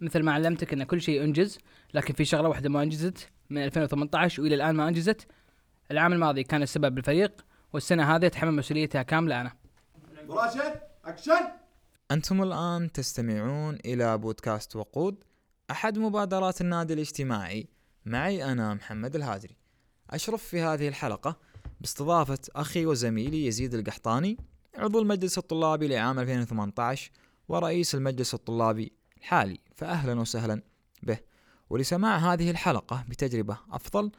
مثل ما علمتك إن كل شيء أنجز لكن في شغلة واحدة ما أنجزت من 2018 وإلى الآن ما أنجزت. العام الماضي كان السبب بالفريق والسنة هذه اتحمل مسؤوليتها كاملة أنا. راشد أكشن! أنتم الآن تستمعون إلى بودكاست وقود أحد مبادرات النادي الاجتماعي. معي أنا محمد الهادري أشرف في هذه الحلقة باستضافة أخي وزميلي يزيد القحطاني عضو المجلس الطلابي لعام 2018 ورئيس المجلس الطلابي الحالي فأهلا وسهلا به. ولسماع هذه الحلقة بتجربة أفضل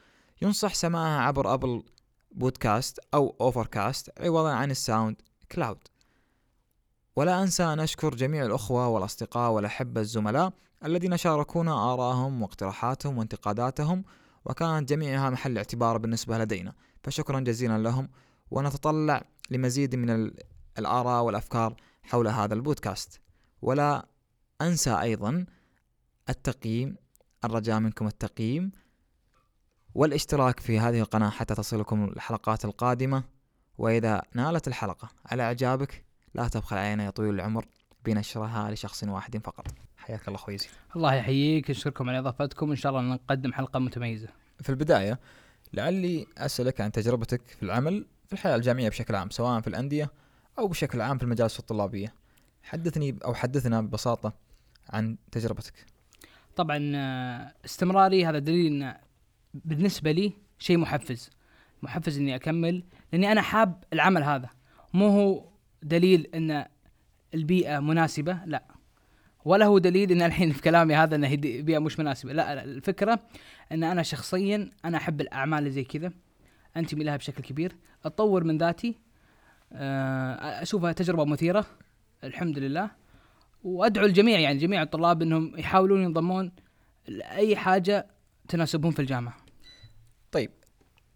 ينصح سماعها عبر Apple Podcast أو Overcast عوضا عن ال SoundCloud. ولا أنسى أن أشكر جميع الأخوة والأصدقاء والأحبة الزملاء الذين شاركونا آراءهم واقتراحاتهم وانتقاداتهم وكانت جميعها محل اعتبار بالنسبة لدينا. فشكرا جزيلا لهم ونتطلع لمزيد من ال- الآراء والأفكار حول هذا البودكاست. ولا أنسى أيضا التقييم الرجاء منكم التقييم والاشتراك في هذه القناة حتى تصلكم الحلقات القادمة. وإذا نالت الحلقة على إعجابك لا تبخل علينا يا طويل العمر بنشرها لشخص واحد فقط. حياك الله أخوي يزيد الله يحييك نشكركم على إضافتكم إن شاء الله نقدم حلقة متميزة. في البداية لعلي أسألك عن تجربتك في العمل في الحياة الجامعية بشكل عام سواء في الأندية أو بشكل عام في المجالس الطلابية. حدثني أو حدثنا ببساطة عن تجربتك؟ طبعا آه، استمراري هذا دليل إن بالنسبة لي شيء محفز. محفز إني أكمل لأني أنا حاب العمل هذا. مو هو دليل إن البيئة مناسبة لا. ولا هو دليل إن الحين في كلامي هذا إن هي دي- بيئة مش مناسبة. لا, الفكرة إن أنا شخصيا أنا أحب الأعمال اللي زي كذا. أنتمي لها بشكل كبير. اطور من ذاتي آه، أشوفها تجربة مثيرة. الحمد لله. وأدعو الجميع يعني جميع الطلاب إنهم يحاولون ينضمون لأي حاجة تناسبهم في الجامعة طيب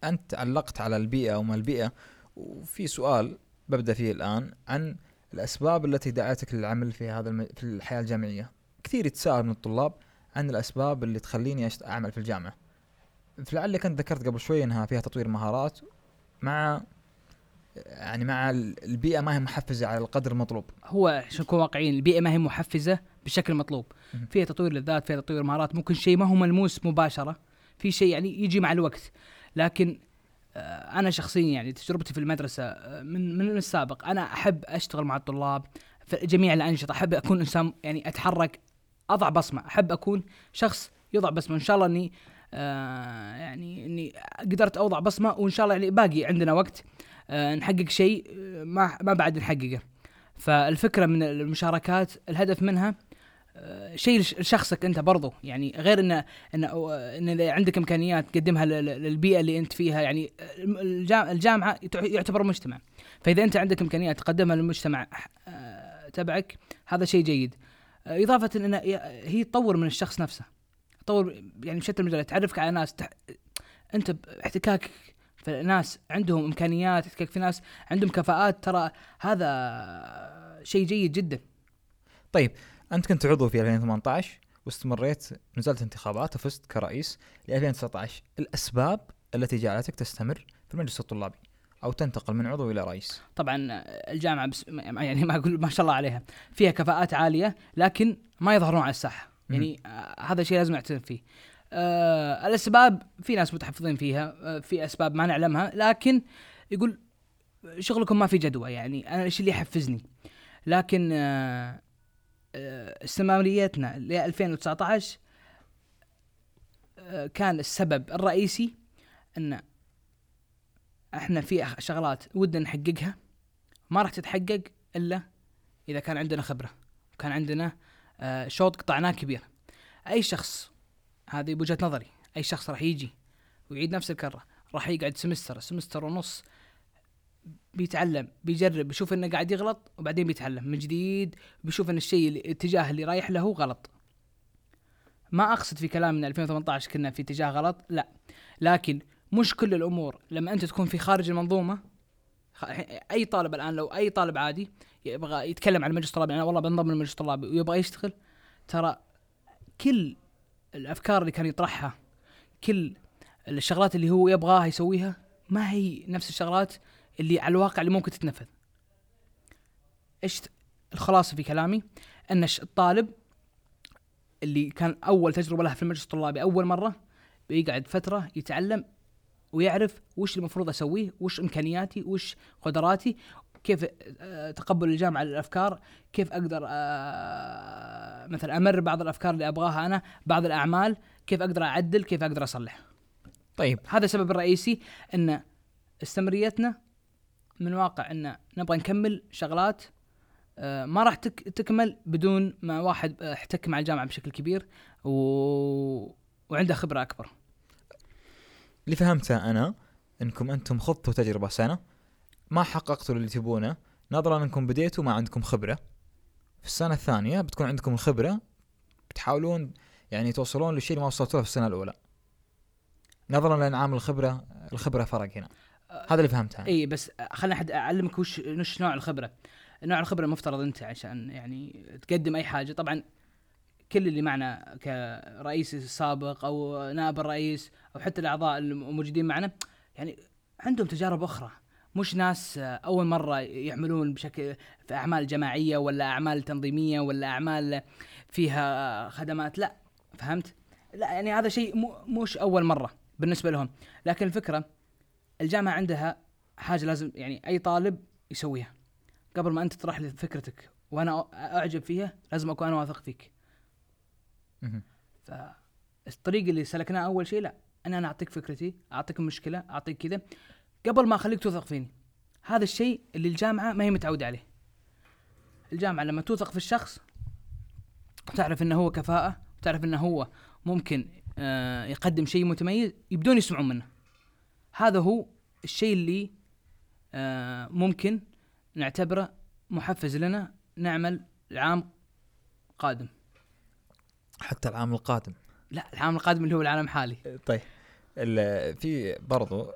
أنت علقت على البيئة وما البيئة وفي سؤال ببدأ فيه الآن عن الأسباب التي دعتك للعمل في هذا الم... في الحياة الجامعية كثير يتساءل من الطلاب عن الأسباب اللي تخليني. أعمل في الجامعة فلعلك أنت ذكرت قبل شوي أنها فيها تطوير مهارات مع يعني مع ال- البيئة ما هي محفزة على القدر المطلوب. هو عشان نكون واقعيين البيئة ما هي محفزة بشكل مطلوب. مهم. فيها تطوير للذات فيها تطوير مهارات ممكن شيء ما هو ملموس مباشرة في شيء يعني يجي مع الوقت. لكن آه، أنا شخصيا يعني تجربتي في المدرسة آه، من من السابق أنا أحب أشتغل مع الطلاب في جميع الأنشطة. أحب أكون إنسان يعني أتحرك أضع بصمة. أحب أكون شخص يضع بصمة ان شاء الله إني آه يعني إني قدرت أوضع بصمة وإن شاء الله يعني باقي عندنا وقت. نحقق شيء آه، ما ما بعد نحققه. فالفكرة من المشاركات الهدف منها آه، شيء لش- لشخصك أنت برضو. يعني غير ان إن إن إذا عندك إمكانيات تقدمها لل- للبيئة اللي أنت فيها يعني الجا- الجامعة يعتبر مجتمع. فإذا أنت عندك إمكانيات تقدمها للمجتمع آه، تبعك هذا شيء جيد. آه، إضافة إن هي تطور من الشخص نفسه. تطور يعني بشتى المجالات تعرفك على ناس. أنت باحتكاكك في ناس عندهم إمكانيات في ناس عندهم كفاءات ترى هذا شيء جيد جدا. طيب أنت كنت عضو في 2018 واستمريت نزلت انتخابات وفزت كرئيس ل 2019 الأسباب التي جعلتك تستمر في المجلس الطلابي أو تنتقل من عضو إلى رئيس؟ طبعا الجامعة بس يعني ما أقول ما شاء الله عليها. فيها كفاءات عالية لكن ما يظهرون على الساحة. يعني آه هذا شيء لازم نعترف فيه. آه الأسباب في ناس متحفظين فيها آه في أسباب ما نعلمها لكن يقول شغلكم ما في جدوى يعني أنا إيش اللي يحفزني؟ لكن آه آه استمراريتنا ل 2019 آه كان السبب الرئيسي إن إحنا في شغلات ودنا نحققها ما راح تتحقق إلا إذا كان عندنا خبرة وكان عندنا آه، شوط قطعناه كبير. أي شخص هذه بوجهة نظري. أي شخص راح يجي ويعيد نفس الكرة راح يقعد سمستر سمستر ونص بيتعلم بيجرب بيشوف إنه قاعد يغلط وبعدين بيتعلم من جديد بيشوف إن الشيء الاتجاه اللي رايح له غلط. ما أقصد في كلام من 2018 كنا في اتجاه غلط لا. لكن مش كل الأمور لما أنت تكون في خارج المنظومة أي طالب الآن لو أي طالب عادي يبغى يتكلم عن مجلس طلابي أنا والله بنضم للمجلس الطلابي ويبغى يشتغل ترى كل الأفكار اللي كان يطرحها كل الشغلات اللي هو يبغاها يسويها ما هي نفس الشغلات اللي على الواقع اللي ممكن تتنفذ. إيش الخلاصة في كلامي؟ أن الطالب اللي كان أول تجربة له في المجلس الطلابي أول مرة بيقعد فترة يتعلم ويعرف وش المفروض أسويه وش إمكانياتي وش قدراتي كيف آه، تقبل الجامعة للأفكار كيف أقدر آه، مثلا أمر بعض الأفكار اللي أبغاها أنا بعض الأعمال كيف أقدر أعدل كيف أقدر أصلح. طيب هذا السبب الرئيسي إن استمريتنا من واقع إن نبغى نكمل شغلات آه، ما راح تك تكمل بدون ما واحد احتك مع الجامعة بشكل كبير و... وعنده خبرة أكبر. اللي فهمته أنا إنكم أنتم خضتوا تجربة سنة ما حققتوا اللي تبونه. نظرا انكم بديتوا ما عندكم خبرة. في السنة الثانية بتكون عندكم الخبرة بتحاولون يعني توصلون للشيء اللي ما وصلتوه في السنة الأولى. نظرا لأن عامل الخبرة الخبرة فرق هنا. هذا اللي فهمته. إي بس خليني أحد أعلمك وش وش نوع الخبرة. نوع الخبرة المفترض أنت عشان يعني تقدم أي حاجة. طبعا كل اللي معنا كرئيس سابق أو نائب الرئيس أو حتى الأعضاء الموجودين معنا يعني عندهم تجارب أخرى. مش ناس أول مرة يعملون بشكل في أعمال جماعية ولا أعمال تنظيمية ولا أعمال فيها خدمات لا فهمت؟ لا يعني هذا شيء مو مش أول مرة بالنسبة لهم. لكن الفكرة الجامعة عندها حاجة لازم يعني أي طالب يسويها. قبل ما أنت تطرح لي فكرتك وأنا أعجب فيها لازم أكون أنا واثق فيك. فالطريق اللي سلكناه أول شيء لا أنا أنا أعطيك فكرتي أعطيك مشكلة أعطيك كذا. قبل ما أخليك توثق فيني. هذا الشيء اللي الجامعة ما هي متعودة عليه. الجامعة لما توثق في الشخص تعرف إنه هو كفاءة تعرف إنه هو ممكن آه يقدم شيء متميز يبدون يسمعون منه. هذا هو الشيء اللي آه ممكن نعتبره محفز لنا نعمل العام قادم. حتى العام القادم. لا العام القادم اللي هو العالم حالي طيب في برضو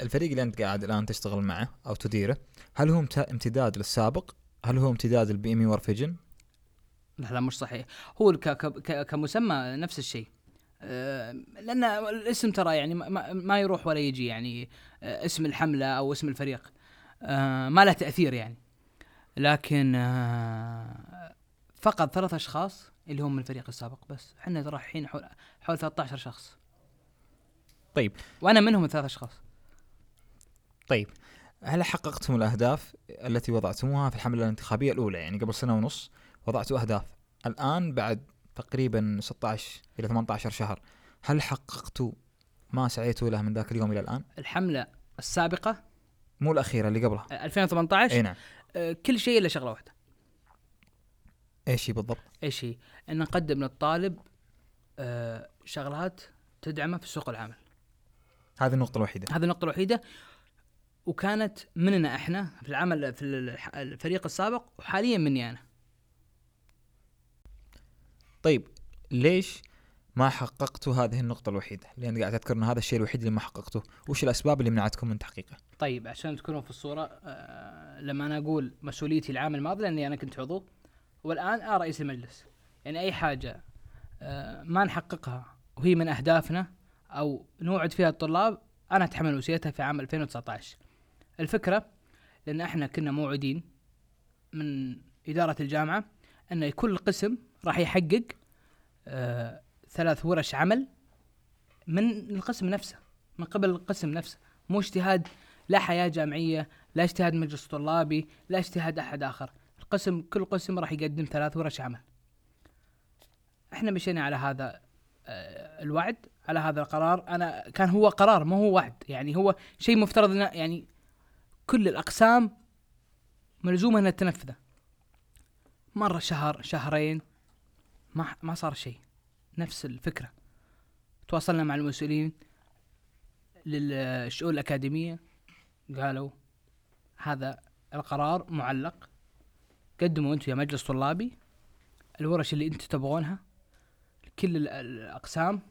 الفريق اللي أنت قاعد الآن تشتغل معه أو تديره هل هو امت- امتداد للسابق؟ هل هو امتداد للبي إم ور فيجن؟ لا لا مش صحيح. هو ك ك ك كمسمى نفس الشيء. آه، لأن الاسم ترى يعني ما- ما, ما يروح ولا يجي يعني آه، اسم الحملة أو اسم الفريق. آه، ما له تأثير يعني. لكن فقط ثلاث أشخاص اللي هم من الفريق السابق بس. إحنا ترى الحين حول حول 13 شخص. طيب. وأنا منهم الثلاث أشخاص. طيب هل حققتم الأهداف التي وضعتموها في الحملة الانتخابية الأولى؟ يعني قبل سنة ونص وضعتوا أهداف. الآن بعد تقريبا 16 إلى 18 شهر هل حققتوا ما سعيتوا له من ذاك اليوم إلى الآن؟ الحملة السابقة؟ مو الأخيرة اللي قبلها. آه، 2018 أي نعم. آه، كل شيء إلا شغلة واحدة. إيش هي بالضبط؟ إيش هي؟ إن نقدم للطالب آه، شغلات تدعمه في سوق العمل. هذه النقطة الوحيدة. هذه النقطة الوحيدة. وكانت مننا إحنا في العمل في الفريق السابق وحاليا مني أنا طيب ليش ما حققتوا هذه النقطة الوحيدة؟ لأن قاعد أذكر أن هذا الشيء الوحيد اللي ما حققته، وش الأسباب اللي منعتكم من تحقيقه؟ طيب عشان تكونوا في الصورة آه، لما أنا أقول مسؤوليتي العام الماضي لأني أنا كنت عضو والآن أنا رئيس المجلس يعني أي حاجة آه، ما نحققها وهي من أهدافنا أو نوعد فيها الطلاب أنا أتحمل مسؤوليتها في عام 2019 الفكرة لأن إحنا كنا موعدين من إدارة الجامعة أن كل قسم راح يحقق آه ثلاث ورش عمل من القسم نفسه من قبل القسم نفسه. مو اجتهاد لا حياة جامعية لا اجتهاد مجلس طلابي لا اجتهاد أحد آخر. القسم كل قسم راح يقدم ثلاث ورش عمل. إحنا مشينا على هذا آه، الوعد على هذا القرار. أنا كان هو قرار ما هو وعد. يعني هو شيء مفترض يعني كل الأقسام ملزومة إنها تنفذه مرة شهر شهرين ما ما صار شيء. نفس الفكرة. تواصلنا مع المسؤولين للشؤون الأكاديمية. قالوا هذا القرار معلق. قدموا أنتم يا مجلس طلابي الورش اللي أنتم تبغونها لكل ال- الأقسام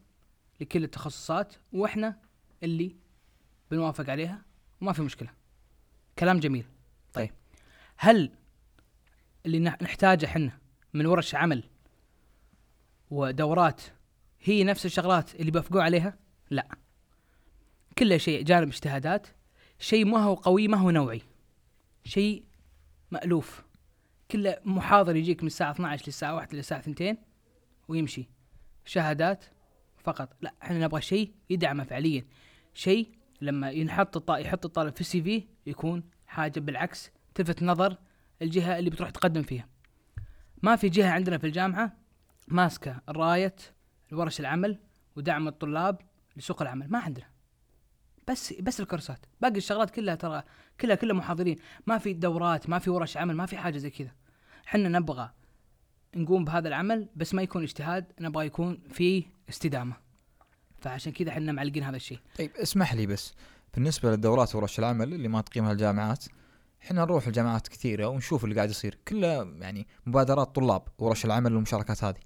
لكل التخصصات وإحنا اللي بنوافق عليها وما في مشكلة. كلام جميل. طيب هل اللي نح- نحتاجه إحنا من ورش عمل ودورات هي نفس الشغلات اللي بيوافقون عليها؟ لا. كل شيء جانب اجتهادات شيء ما هو قوي ما هو نوعي. شيء مألوف. كله محاضر يجيك من الساعة 12 للساعة 1 للساعة 2 ويمشي. شهادات فقط. لا إحنا نبغى شيء يدعمه فعليا. شيء لما ينحط الط... يحط الطالب في السي في يكون حاجة بالعكس تلفت نظر الجهة اللي بتروح تقدم فيها. ما في جهة عندنا في الجامعة ماسكة راية ورش العمل ودعم الطلاب لسوق العمل ما عندنا. بس بس الكورسات. باقي الشغلات كلها ترى كلها كلها محاضرين. ما في دورات ما في ورش عمل ما في حاجة زي كذا. إحنا نبغى نقوم بهذا العمل بس ما يكون اجتهاد نبغى يكون في استدامة. فعشان كذا إحنا معلقين هذا الشيء طيب اسمح لي بس بالنسبة للدورات ورش العمل اللي ما تقيمها الجامعات إحنا نروح الجامعات كثيرة ونشوف اللي قاعد يصير كلها يعني مبادرات طلاب ورش العمل والمشاركات هذه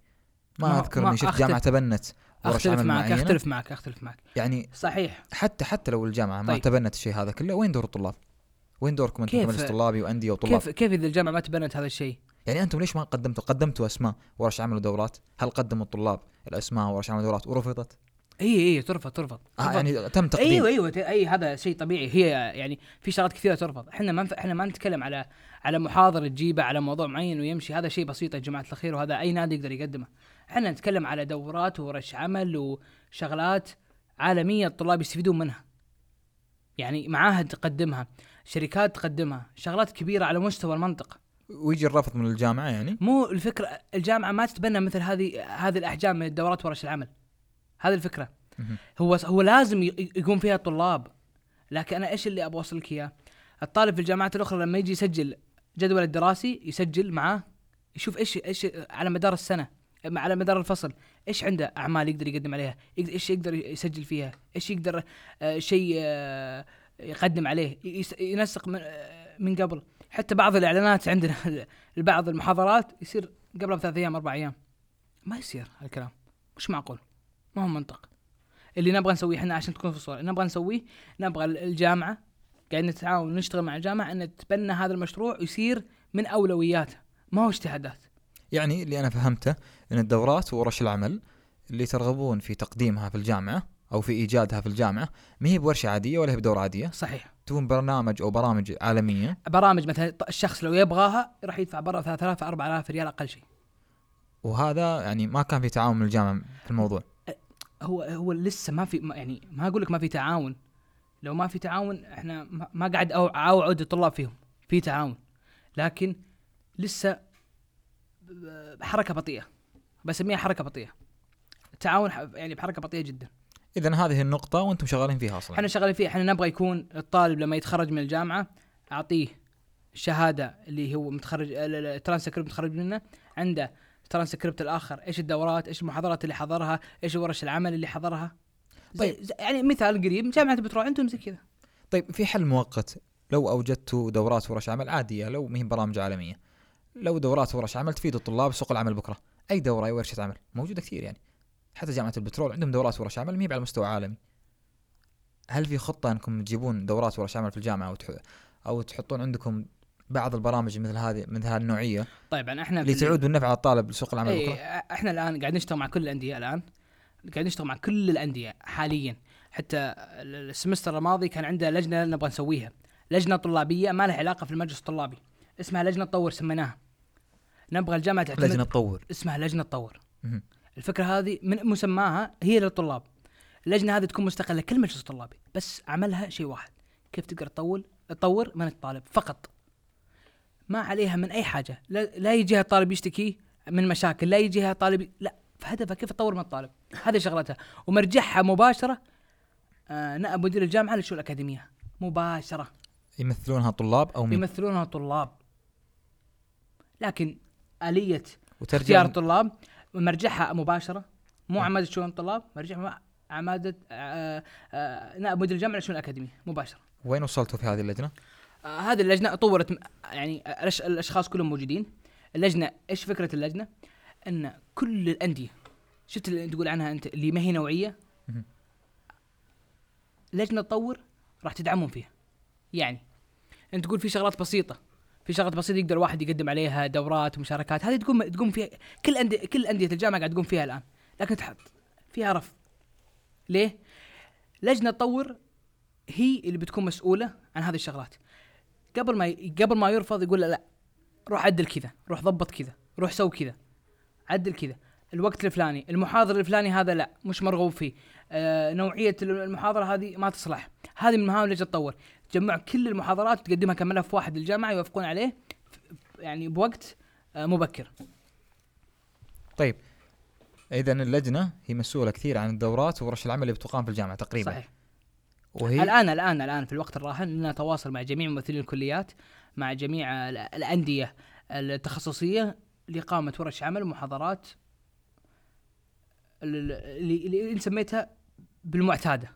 ما, ما- أذكر ما إني شفت جامعة تبنت ورش أختلف عمل معك معينة أختلف معك أختلف معك يعني صحيح حتى حتى لو الجامعة ما طيب. تبنت الشيء هذا كله وين دور الطلاب؟ وين دوركم أنتم كمجلس طلابي وأندية وطلاب؟ كيف كيف إذا الجامعة ما تبنت هذا الشيء يعني أنتم ليش ما قدمتوا قدمتوا أسماء ورش عمل ودورات؟ هل قدموا الطلاب الأسماء ورش عمل ودورات ورفضت؟ اي اي ترفض ترفض آه. يعني تم تقديم. أيوه أيوه أي هذا شيء طبيعي. هي يعني في شغلات كثيرة ترفض. إحنا ما إحنا ما نتكلم على على محاضرة تجيبه على موضوع معين ويمشي. هذا شيء بسيط يا جماعة الخير وهذا أي نادي يقدر يقدمه. إحنا نتكلم على دورات وورش عمل وشغلات عالمية الطلاب يستفيدون منها. يعني معاهد تقدمها شركات تقدمها شغلات كبيرة على مستوى المنطقة. ويجي الرفض من الجامعة يعني؟ مو الفكرة الجامعة ما تتبنى مثل هذه هذه الأحجام من الدورات ورش العمل. هذه الفكرة. هو هو لازم يقوم فيها الطلاب. لكن أنا إيش اللي أبغى اوصل لك إياه؟ الطالب في الجامعات الأخرى لما يجي يسجل جدول الدراسي يسجل معاه يشوف إيش إيش على مدار السنة على مدار الفصل إيش عنده أعمال يقدر يقدم عليها إيش يقدر يسجل فيها إيش يقدر آه شيء آه يقدم عليه ينسق من, آه من قبل. حتى بعض الإعلانات عندنا لبعض المحاضرات يصير قبلها بثلاث أيام أربع أيام. ما يصير هالكلام. مش معقول. ما هو منطق. اللي نبغى نسويه إحنا عشان تكون في الصورة. نبغى نسويه نبغى الجامعة قاعد نتعاون ونشتغل مع الجامعة إن تتبنى هذا المشروع ويصير من اولوياتها ما هو اجتهادات. يعني اللي أنا فهمته إن الدورات وورش العمل اللي ترغبون في تقديمها في الجامعة أو في إيجادها في الجامعة ما هي بورشة عادية ولا هي بدورة عادية؟ صحيح. تكون برنامج أو برامج عالمية؟ برامج مثلا الشخص لو يبغاها راح يدفع برا 3000 4000 ريال أقل شيء. وهذا يعني ما كان في تعاون من الجامعة في الموضوع. هو هو لسه ما في يعني ما أقول لك ما في تعاون. لو ما في تعاون إحنا ما- قاعد أوعد الطلاب فيهم في تعاون. لكن لسه حركة بطيئة بسميها حركة بطيئة. التعاون يعني بحركة بطيئة جدا. اذا هذه النقطة وأنتم شغالين فيها أصلا. إحنا شغالين فيه إحنا نبغى يكون الطالب لما يتخرج من الجامعة أعطيه شهادة اللي هو متخرج الترانسكريبت متخرج منه عنده ترانسكريبت الآخر. إيش الدورات إيش المحاضرات اللي حضرها إيش ورش العمل اللي حضرها. طيب. يعني مثال قريب جامعة البترول عندهم زي كذا. طيب في حل مؤقت. لو أوجدتوا دورات ورش عمل عادية لو ما هي برامج عالمية لو دورات ورش عمل تفيد الطلاب سوق العمل بكرة. أي دورة أي ورشة عمل موجودة كثير يعني. حتى جامعة البترول عندهم دورات ورش عمل ما هي على مستوى عالمي. هل في خطة إنكم تجيبون دورات ورش عمل في الجامعة. أو تحطون عندكم بعض البرامج مثل هذه مثل هذه النوعيه طيب إحنا اللي في- تعود بالنفع على الطالب لسوق العمل اي بكره إحنا الآن قاعد نشتغل مع كل الأندية الآن قاعد نشتغل مع كل الأندية حاليا. حتى ال- السمستر الماضي كان عندنا لجنة نبغى نسويها. لجنة طلابية ما لها علاقة في المجلس الطلابي. اسمها لجنة تطور سميناها. نبغى الجامعة تعتمد لجنة تطور. اسمها لجنة تطور. الفكرة هذه من مسماها هي للطلاب. اللجنة هذه تكون مستقلة كل مجلس طلابي بس عملها شيء واحد. كيف تقدر تطول؟ تطور من الطالب فقط. ما عليها من أي حاجة. لا, لا يجيها الطالب يشتكي من مشاكل لا يجيها طالب لا فهدفها كيف تطور من الطالب؟ هذه شغلتها. ومرجعها مباشرة آه نائب مدير الجامعة للشؤون الأكاديمية. مباشرة. يمثلونها طلاب أو مين؟ يمثلونها طلاب. لكن آلية اختيار الطلاب مرجعها مباشرة. مو عمادة شؤون الطلاب مرجعها عمادة آه، آه، نائب مدير الجامعة للشؤون الأكاديمية. مباشرة. وين وصلتوا في هذه اللجنة؟ هذه اللجنة طورت يعني الأشخاص كلهم موجودين. اللجنة إيش فكرة اللجنة؟ إن كل الأندية شفت اللي تقول عنها أنت اللي ما هي نوعية. لجنة تطور راح تدعمهم فيها. يعني أنت تقول في شغلات بسيطة في شغلات بسيطة يقدر واحد يقدم عليها دورات ومشاركات هذه تقوم تقوم فيها كل أندية كل أندية الجامعة قاعد تقوم فيها الآن. لكن تحط فيها رفض. ليه؟ لجنة تطور هي اللي بتكون مسؤولة عن هذه الشغلات. قبل ما ي... قبل ما يرفض يقول لا, لا روح عدل كذا روح ضبط كذا روح سوي كذا عدل كذا. الوقت الفلاني المحاضر الفلاني هذا لا مش مرغوب فيه. آه نوعية المحاضرة هذه ما تصلح. هذه من المهام اللي تتطور. تجمع كل المحاضرات وتقدمها كملف واحد للجامعة يوافقون عليه يعني بوقت آه مبكر. طيب. اذا اللجنة هي مسؤولة كثير عن الدورات وورش العمل اللي بتقام في الجامعة تقريبا. صحيح. وهي؟ الآن الآن الآن في الوقت الراهن لنا تواصل مع جميع ممثلين الكليات مع جميع ال- الأندية التخصصية لاقامه ورش عمل ومحاضرات ال- ال- اللي اللي انت سميتها بالمعتادة.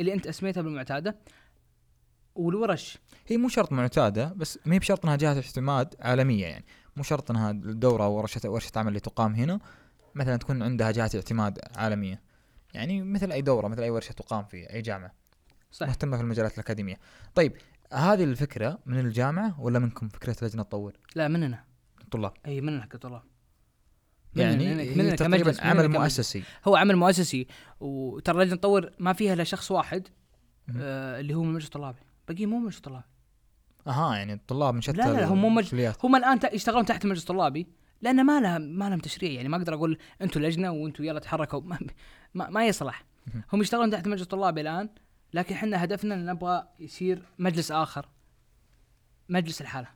اللي أنت اسميتها بالمعتادة والورش. هي مو شرط معتادة بس ما هي بشرط إنها جهة اعتماد عالمية يعني. مو شرط إنها الدوره ورشة ورشة عمل اللي تقام هنا مثلا تكون عندها جهه اعتماد عالمية. يعني مثل أي دورة مثل أي ورشة تقام في أي جامعة. صح. مهتمة في المجالات الأكاديمية. طيب هذه الفكرة من الجامعة ولا منكم فكرة لجنة تطور؟ لا مننا. الطلاب إي مننا كطلاب. يعني مننا- مننا تقريبا عمل. مؤسسي. هو عمل مؤسسي وترى لجنة تطور ما فيها إلا شخص واحد. آه اللي هو من المجلس الطلابي باقي مو مجلس طلابي. أها يعني الطلاب من شتى لا، لا، هم مو مج- الكليات. هم الآن يشتغلون تحت المجلس الطلابي لأن ما لها ما لهم تشريع. يعني ما أقدر أقول أنتم لجنة وأنتم يلا تحركوا ما, ما, ما يصلح. هم يشتغلون تحت المجلس الطلابي الآن لكن إحنا هدفنا إن نبغى يصير مجلس آخر. مجلس الحالة.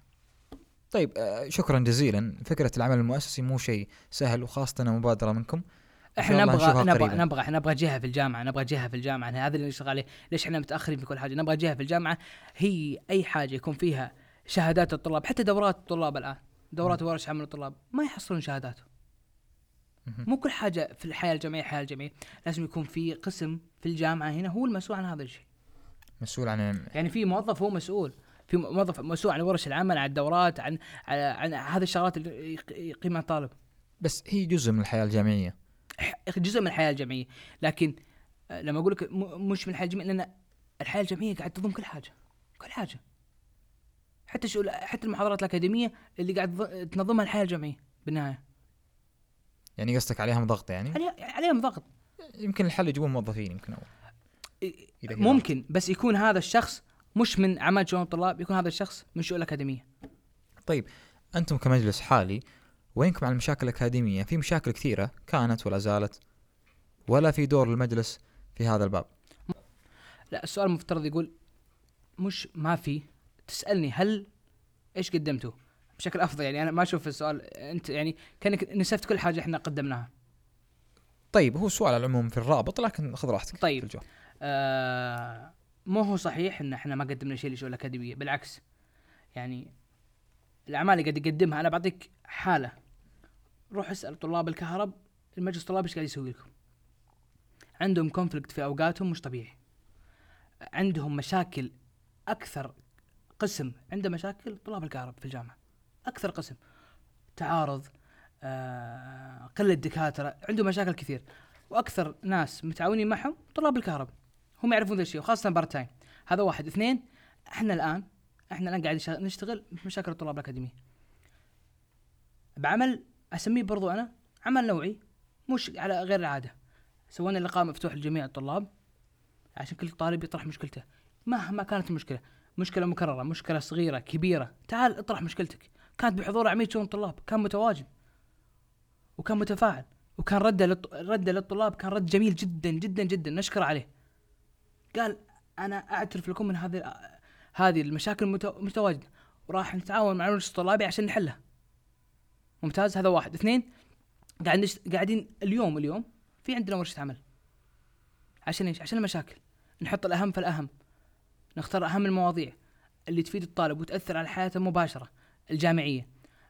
طيب آه، شكرا جزيلا. فكرة العمل المؤسسي مو شيء سهل وخاصة مبادرة منكم. إحنا نبغى نبغى. نبغى إحنا نبغى جهة في الجامعة نبغى جهة في الجامعة. هذا اللي نشتغل عليه ليش إحنا متأخرين في كل حاجة؟ نبغى جهة في الجامعة. هي أي حاجة يكون فيها شهادات الطلاب حتى دورات الطلاب الآن. دورات ورش عمل الطلاب. ما يحصلون شهادات. مهم. مو كل حاجة في الحياة الجامعية حياة الجامعية لازم يكون في قسم في الجامعة هنا هو المسؤول عن هذا الشيء. مسؤول عن يعني في موظف هو مسؤول. في موظف مسؤول عن ورش العمل عن الدورات عن عن, عن هذه الشغلات اللي يق- يقيمها الطالب. بس هي جزء من الحياة الجامعية. جزء من الحياة الجامعية. لكن آه، لما أقول لك مش من الحياة الجامعية لأن الحياة الجامعية قاعد تضم كل حاجة كل حاجة. حتى شو حتى المحاضرات الأكاديمية اللي قاعد تنظمها الحياة الجامعية بالنهاية. يعني قصدك عليهم ضغط يعني؟ عليها عليهم ضغط. يمكن الحل يجيبون موظفين يمكن. إذا كذا. ممكن بس يكون هذا الشخص مش من أعمال شؤون الطلاب يكون هذا الشخص من شؤون الأكاديمية. طيب أنتم كمجلس حالي وينكم على المشاكل الأكاديمية؟ في مشاكل كثيرة كانت ولا زالت ولا في دور للمجلس في هذا الباب؟ لا السؤال المفترض يقول مش ما في. تسألني هل إيش قدمتوا؟ بشكل أفضل يعني. أنا ما أشوف السؤال أنت يعني كأنك نسفت كل حاجة إحنا قدمناها. طيب هو سؤال على العموم في الرابط لكن خذ راحتك طيب. في الجواب. آه مو هو صحيح إن إحنا ما قدمنا شيء للشؤون الأكاديمية؟ بالعكس. يعني الأعمال اللي قاعد يقدمها أنا بعطيك حالة. روح اسأل طلاب الكهرب المجلس الطلابي إيش قاعد يسوي لكم؟ عندهم كونفليكت في أوقاتهم مش طبيعي. عندهم مشاكل أكثر قسم. عنده مشاكل طلاب الكهرب في الجامعة. أكثر قسم. تعارض آه قلة دكاترة عندهم مشاكل كثير. وأكثر ناس متعاونين معهم طلاب الكهرباء. هم يعرفون ذا الشيء وخاصة part time هذا واحد. اثنين إحنا الآن إحنا الآن قاعد نشتغل- مشاكل الطلاب الأكاديمية. بعمل أسميه برضو أنا عمل نوعي مش على غير العادة. سوينا لقاء مفتوح لجميع الطلاب عشان كل طالب يطرح مشكلته. مهما كانت المشكلة مشكلة مكررة مشكلة صغيرة كبيرة تعال اطرح مشكلتك. كانت بحضور عميد شؤون الطلاب كان متواجد وكان متفاعل وكان رده للط... رده للطلاب كان رد جميل جدا جدا جدا نشكر عليه. قال أنا أعترف لكم من هذه هذه المشاكل المتو... متواجدة وراح نتعاون مع المجلس الطلابي عشان نحلها. ممتاز هذا واحد. اثنين قاعد نشت... قاعدين اليوم اليوم في عندنا ورشة عمل عشان إيش؟ عشان المشاكل. نحط الأهم فالاهم نختار أهم المواضيع اللي تفيد الطالب وتأثر على حياته مباشرة. الجامعية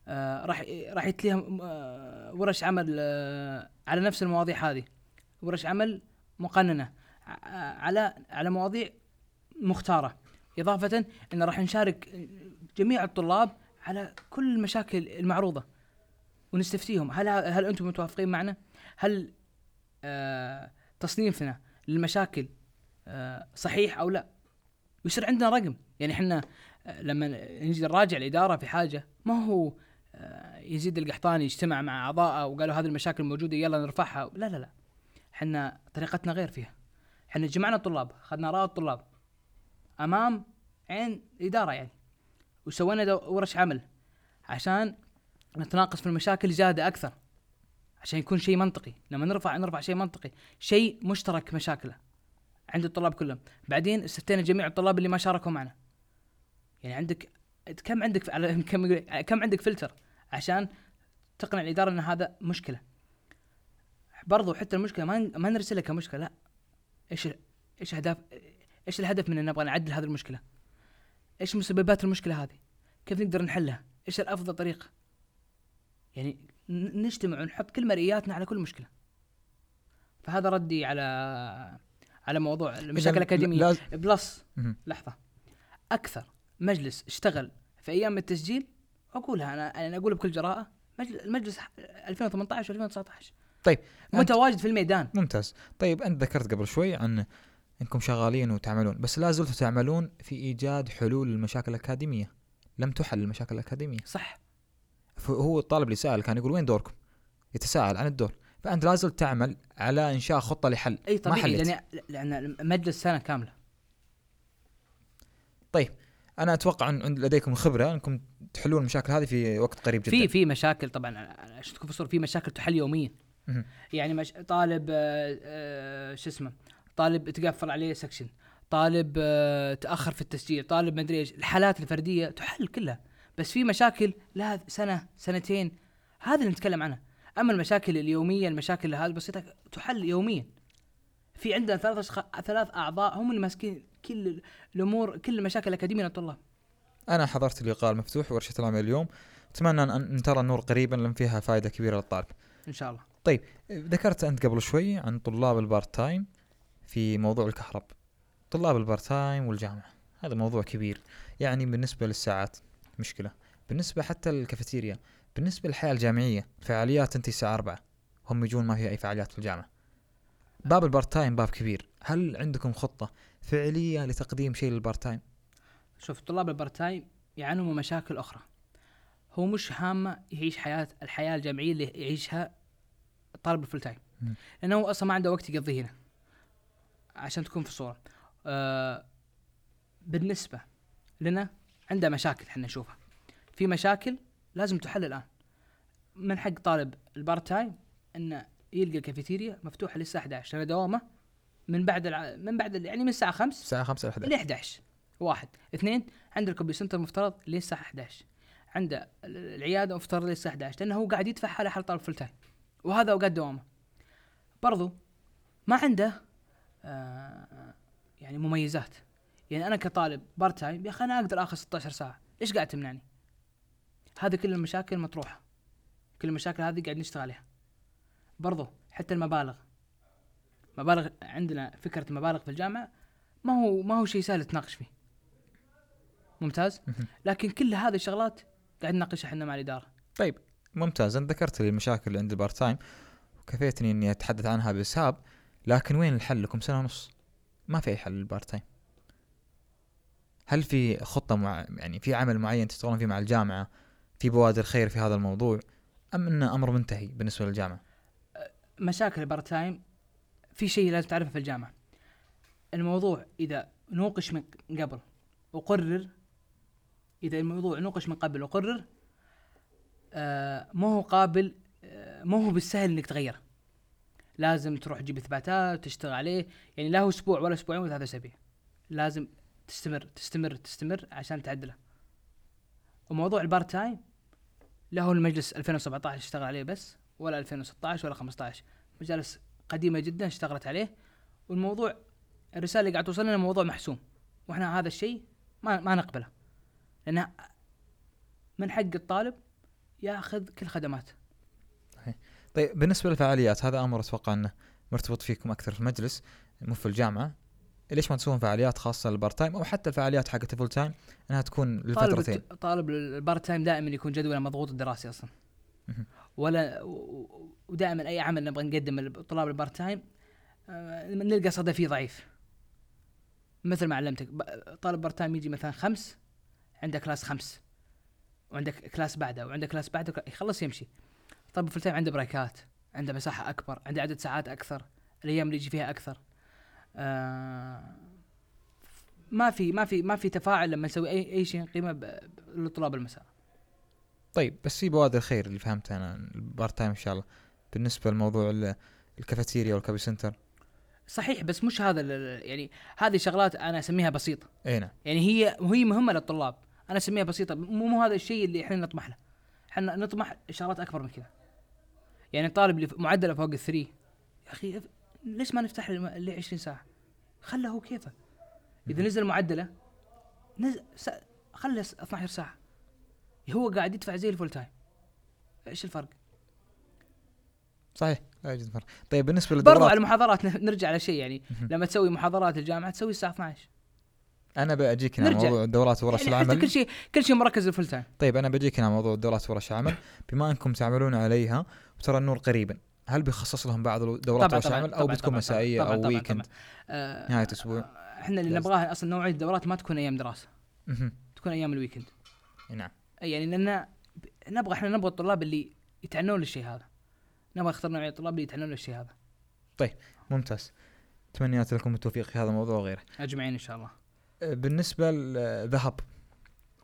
آه راح راح يتليها آه ورش عمل آه على نفس المواضيع هذه ورش عمل مقننة على على مواضيع مختارة إضافة إن راح نشارك جميع الطلاب على كل المشاكل المعروضة ونستفتيهم هل هل أنتم متوافقين معنا؟ هل آه تصنيفنا للمشاكل صحيح أو لا؟ ويصير عندنا رقم. يعني إحنا آه، لما نجي نراجع الإدارة في حاجة ما هو آه، يزيد القحطاني اجتمع مع اعضائه وقالوا هذه المشاكل موجودة يلا نرفعها. لا لا لا. إحنا طريقتنا غير فيها. إحنا جمعنا الطلاب أخذنا آراء الطلاب أمام عين الإدارة يعني وسوينا ورش عمل عشان نتناقش في المشاكل زيادة أكثر عشان يكون شيء منطقي. لما نرفع نرفع شيء منطقي شيء مشترك مشاكله. عند الطلاب كلهم. بعدين استفتينا جميع الطلاب اللي ما شاركوا معنا. يعني عندك كم عندك كم كم عندك فلتر عشان تقنع الإدارة إن هذا مشكلة؟ برضو حتى المشكلة ما ما نرسلها كمشكلة لا. إيش إيش اهداف إيش الهدف من إن نبغى نعدل هذه المشكلة؟ إيش مسببات المشكلة هذه؟ كيف نقدر نحلها؟ إيش الأفضل طريقة؟ يعني نجتمع ونحط كل مرئياتنا على كل مشكلة. فهذا ردي على على موضوع المشاكل الاكاديميه لاز- بلس. لحظة. أكثر مجلس اشتغل في أيام التسجيل أقولها أنا أنا أقول بكل جراءة مجلس المجلس 2018 و 2019 طيب متواجد في الميدان. ممتاز. طيب أنت ذكرت قبل شوي عن إنكم شغالين وتعملون بس لا زلتوا تعملون في إيجاد حلول للمشاكل الأكاديمية. لم تحل المشاكل الأكاديمية. صح. فهو الطالب اللي سأل كان يقول وين دوركم؟ يتساءل عن الدور. فأنت لا زلت تعمل على إنشاء خطة لحل. إي ما طبيعي حليت. لأن لأن مجلس سنة كاملة. طيب أنا أتوقع أن لديكم خبرة أنكم تحلون المشاكل هذه في وقت قريب جدا. في في مشاكل طبعا تكون في الصورة في مشاكل تحل يوميا. يعني مش طالب آه، آه، شو اسمه طالب تقفل عليه سكشن طالب آه، تأخر في التسجيل طالب ما أدري إيش الحالات الفردية تحل كلها. بس في مشاكل لها سنة سنتين هذا اللي نتكلم عنها أما المشاكل اليومية المشاكل هذه البسيطه تحل يوميا. في عندنا ثلاث أشخاص ثلاث أعضاء هم اللي ماسكين كل الأمور كل المشاكل الأكاديمية للطلاب. أنا حضرت اللقاء المفتوح ورشة العمل اليوم. أتمنى أن ترى النور قريبا لأن فيها فائدة كبيرة للطالب. إن شاء الله. ذكرت أنت قبل شوي عن طلاب ال part time في موضوع الكهرب. طلاب ال part time والجامعة هذا موضوع كبير. يعني بالنسبة للساعات مشكلة. بالنسبة حتى لل cafeteria بالنسبة للحياة الجامعية فعاليات انت الساعة 4 هم يجون ما في أي فعاليات في الجامعة. باب ال part time باب كبير. هل عندكم خطة فعلية لتقديم شيء لل part time؟ شوف طلاب ال part time يعانوا من مشاكل أخرى. هو مش همه يعيش حياة الحياة الجامعية اللي يعيشها الطالب ال full time هو أصلا ما عنده وقت يقضيه هنا عشان تكون في الصورة آه بالنسبة لنا عنده مشاكل إحنا نشوفها. في مشاكل لازم تحل الآن. من حق طالب ال part time إنه يلقى ال cafeteria مفتوحة للساعة 11 لأن دوامه من بعد الع... من بعد ال- يعني من الساعة 5 الساعة 5 ل ل 11 واحد. اثنين عند ال computer center مفترض للساعة 11 عنده ال- العيادة مفترض للساعة 11 لأنه هو قاعد يدفع حاله حال طالب full time وهذا أوقات دوامه. برضو ما عنده آه يعني مميزات. يعني أنا كطالب part time يا أخي أنا أقدر آخذ 16 ساعة. ليش قاعد تمنعني؟ هذه كل المشاكل مطروحة. كل المشاكل هذه قاعد نشتغل عليها برضو حتى المبالغ. مبالغ عندنا فكرة المبالغ في الجامعة ما هو ما هو شيء سهل تناقش فيه. ممتاز. لكن كل هذه الشغلات قاعد نناقشها إحنا مع الإدارة. طيب ممتاز. انت ذكرت لي المشاكل اللي عند ال part time وكفيتني إني أتحدث عنها بإسهاب لكن وين الحل لكم؟ سنة ونص. ما في أي حل لل part time. هل في خطة مع يعني في عمل معين تشتغلون فيه مع الجامعة؟ في بوادر خير في هذا الموضوع أم انه أمر منتهي بالنسبة للجامعة؟ مشاكل ال part time في شيء لازم تعرفه في الجامعة. الموضوع إذا نوقش من قبل وقرر إذا الموضوع نوقش من قبل وقرر آه ما هو قابل آه ما هو بالسهل إنك تغيره لازم تروح تجيب إثباتات وتشتغل عليه يعني لا هو أسبوع ولا أسبوعين ولا ثلاثة أسابيع. لازم تستمر تستمر تستمر عشان تعدله. وموضوع ال part time لا هو المجلس 2017 اشتغل عليه بس ولا 2016 ولا 15 مجالس قديمة جدا اشتغلت عليه والموضوع الرسالة اللي قاعد توصل لنا موضوع محسوم وإحنا هذا الشيء ما ما نقبله. لأنه من حق الطالب ياخذ كل خدمات. طيب بالنسبة للفعاليات هذا أمر أتوقع أنه مرتبط فيكم أكثر في المجلس مو في الجامعة. ليش ما تسوون فعاليات خاصة لل part time أو حتى الفعاليات حقت ال full time إنها تكون طالب للفترتين الت- طالب ال part time دائما يكون جدوله مضغوط الدراسي أصلا. ولا ودائما أي عمل نبغى نقدم لطلاب ال part time آه، نلقى صدى فيه ضعيف. مثل ما علمتك طالب part time يجي مثلا خمس عنده class خمس وعندك class بعده وعندك class بعده يخلص يمشي. طالب full time عنده break ات عنده مساحة أكبر عنده عدد ساعات أكثر الأيام اللي يجي فيها أكثر. ما في ما في ما في تفاعل لما نسوي اي أي شيء قيمة لطلاب المساء. طيب بس في بوادر خير اللي فهمتها أنا ال part time إن شاء الله. بالنسبة لموضوع ال- الكافيتيريا وال copy center. صحيح بس مش هذا يعني هذه شغلات أنا أسميها بسيطة. إي نعم. يعني هي هي مهمة للطلاب. أنا أسميها بسيطة. مو مو هذا الشيء اللي إحنا نطمح له. إحنا نطمح شغلات أكبر من كذا. يعني الطالب اللي معدله فوق ال three يا أخي ليش ما نفتح له اللي 20 ساعة؟ خله هو كيفه إذا نزل معدله نزل س... خله س- 12 ساعة. هو قاعد يدفع زي ال full time. إيش الفرق؟ صحيح لا يوجد فرق. طيب بالنسبة برضو للدورات على المحاضرات نرجع على شيء يعني. لما تسوي محاضرات الجامعة تسوي الساعة 12 أنا بجيك هنا. موضوع الدورات ورش يعني العمل. كل شيء كل شيء مركز ال full time. طيب أنا بجيك هنا موضوع الدورات ورش العمل. بما أنكم تعملون عليها وترى النور قريبا. هل بيخصص لهم بعض دورات طبعا طبعا أو بتكون مسائيه طبعا أو طبعا weekend طبعا. آه، نهاية أسبوع. إحنا اللي. نبغاه أصلا نوعيه الدورات ما تكون أيام دراسة. تكون أيام ال weekend نعم. يعني لأن نبغى إحنا نبغى الطلاب اللي يتعنون للشيء هذا. نبغى نختار نوعيه الطلاب اللي يتعنون للشيء هذا. ممتاز. تمنيات لكم التوفيق في هذا الموضوع وغيره. أجمعين إن شاء الله. أه، بالنسبة لذهب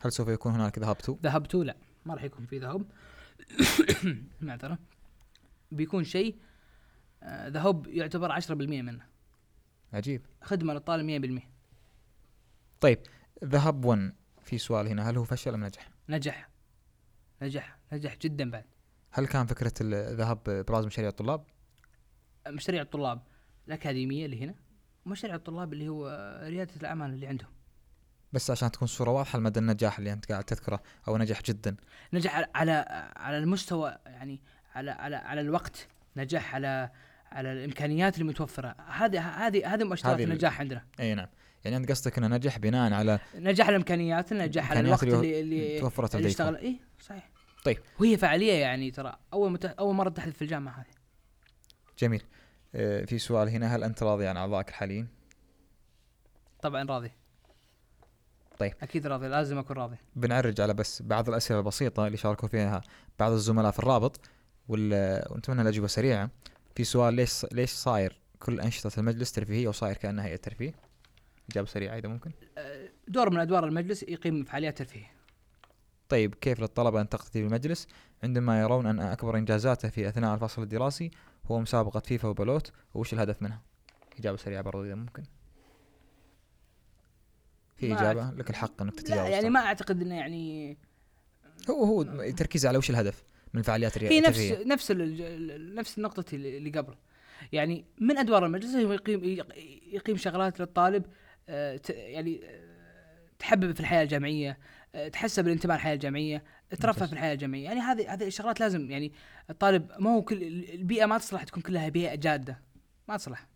هل سوف يكون هناك ذهب two؟ ذهب two لا ما راح يكون في ذهب. معذرة. بيكون شيء آه، ذهب يعتبر 10% منه. عجيب. خدمة للطالب 100% طيب ذهب 1 في سؤال هنا هل هو فشل أم نجح؟ نجح. نجح. نجح جدا بعد. هل كان فكرة الذهب براز مشاريع الطلاب؟ مشاريع الطلاب. الأكاديمية اللي هنا ومشاريع الطلاب اللي هو ريادة الأعمال اللي عندهم. بس عشان تكون الصورة واضحة لمدى النجاح اللي أنت قاعد تذكره أو نجح جدا. نجح على, على المستوى يعني على على على الوقت نجح على على الإمكانيات المتوفره هذه هذه هذه مؤشرات النجاح عندنا. إي نعم. يعني أنت قصدك إنه نجح بناء على نجح على الإمكانيات نجح على الوقت اللي اللي توفرت اللي اشتغل إي صحيح. طيب. وهي فعالية يعني ترى. أول مت... أول مرة تحدث في الجامعة هذه. جميل. أه، في سؤال هنا. هل أنت راضي عن أعضائك الحاليين؟ طبعا راضي. طيب. أكيد راضي. لازم أكون راضي. بنعرج على بس بعض الأسئلة البسيطة اللي شاركوا فيها بعض الزملاء في الرابط. ونتمنى الأجوبة سريعة. في سؤال ليش ليش صاير كل أنشطة المجلس ترفيهية وصاير كأنها هيئه ترفيه؟ إجابة سريعة إذا ممكن. أه، دور من أدوار المجلس يقيم فعاليات ترفيه طيب كيف للطلبة أن تقتدي بالمجلس؟ عندما يرون أن أكبر إنجازاته في أثناء الفصل الدراسي هو مسابقة فيفا وبلوت وش الهدف منها؟ إجابة سريعة برضو إذا ممكن. في إجابة؟ لك الحق إنك تتجاوز يعني. ما أعتقد إنه يعني هو هو تركيز على وش الهدف. من الفعاليات هي نفس. نفس نفس النقطة اللي قبل يعني من أدوار المجلس هو يقيم يقيم شغلات للطالب آه، يعني آه، تحبب في الحياة الجامعية آه، تحسب الانتماء للحياة الجامعية ترفه. في الحياة الجامعية يعني هذه هذه الشغلات لازم يعني الطالب ما هو كل البيئة ما تصلح تكون كلها بيئة جادة ما تصلح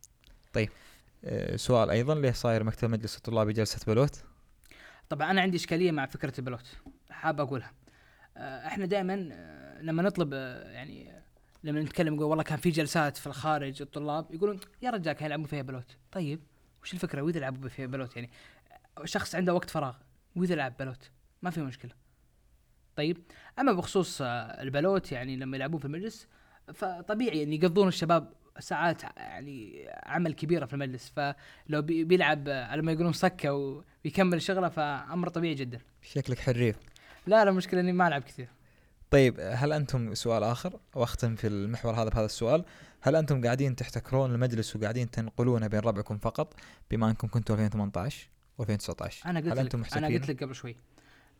آه، سؤال أيضا ليه صاير مكتب مجلس الطلاب جلسه بلوت؟ طبعا أنا عندي إشكالية مع فكرة البلوت حاب أقولها إحنا دائما لما نطلب آه، يعني آه، لما نتكلم نقول والله كان في جلسات في الخارج الطلاب يقولون يا رجال كانوا يلعبون فيها بلوت. طيب وش الفكرة؟ وإذا يلعبوا فيها بلوت يعني؟ آه، شخص عنده وقت فراغ وإذا لعب بلوت ما في مشكلة. طيب أما بخصوص آه، البلوت يعني لما يلعبون في المجلس فطبيعي إن يقضون الشباب ساعات يعني عمل كبيرة في المجلس. فلو بي- بيلعب آه، على ما يقولون سكه ويكمل شغله فأمر طبيعي جدا. شكلك حريف. لا لا مشكلة إني ما ألعب كثير. طيب هل أنتم سؤال آخر؟ واختم في المحور هذا بهذا السؤال. هل أنتم قاعدين تحتكرون المجلس وقاعدين تنقلونه بين ربعكم فقط بما أنكم كنتوا 2018 و2019 أنا قلت هل أنتم لك أنا قلت لك قبل شوي.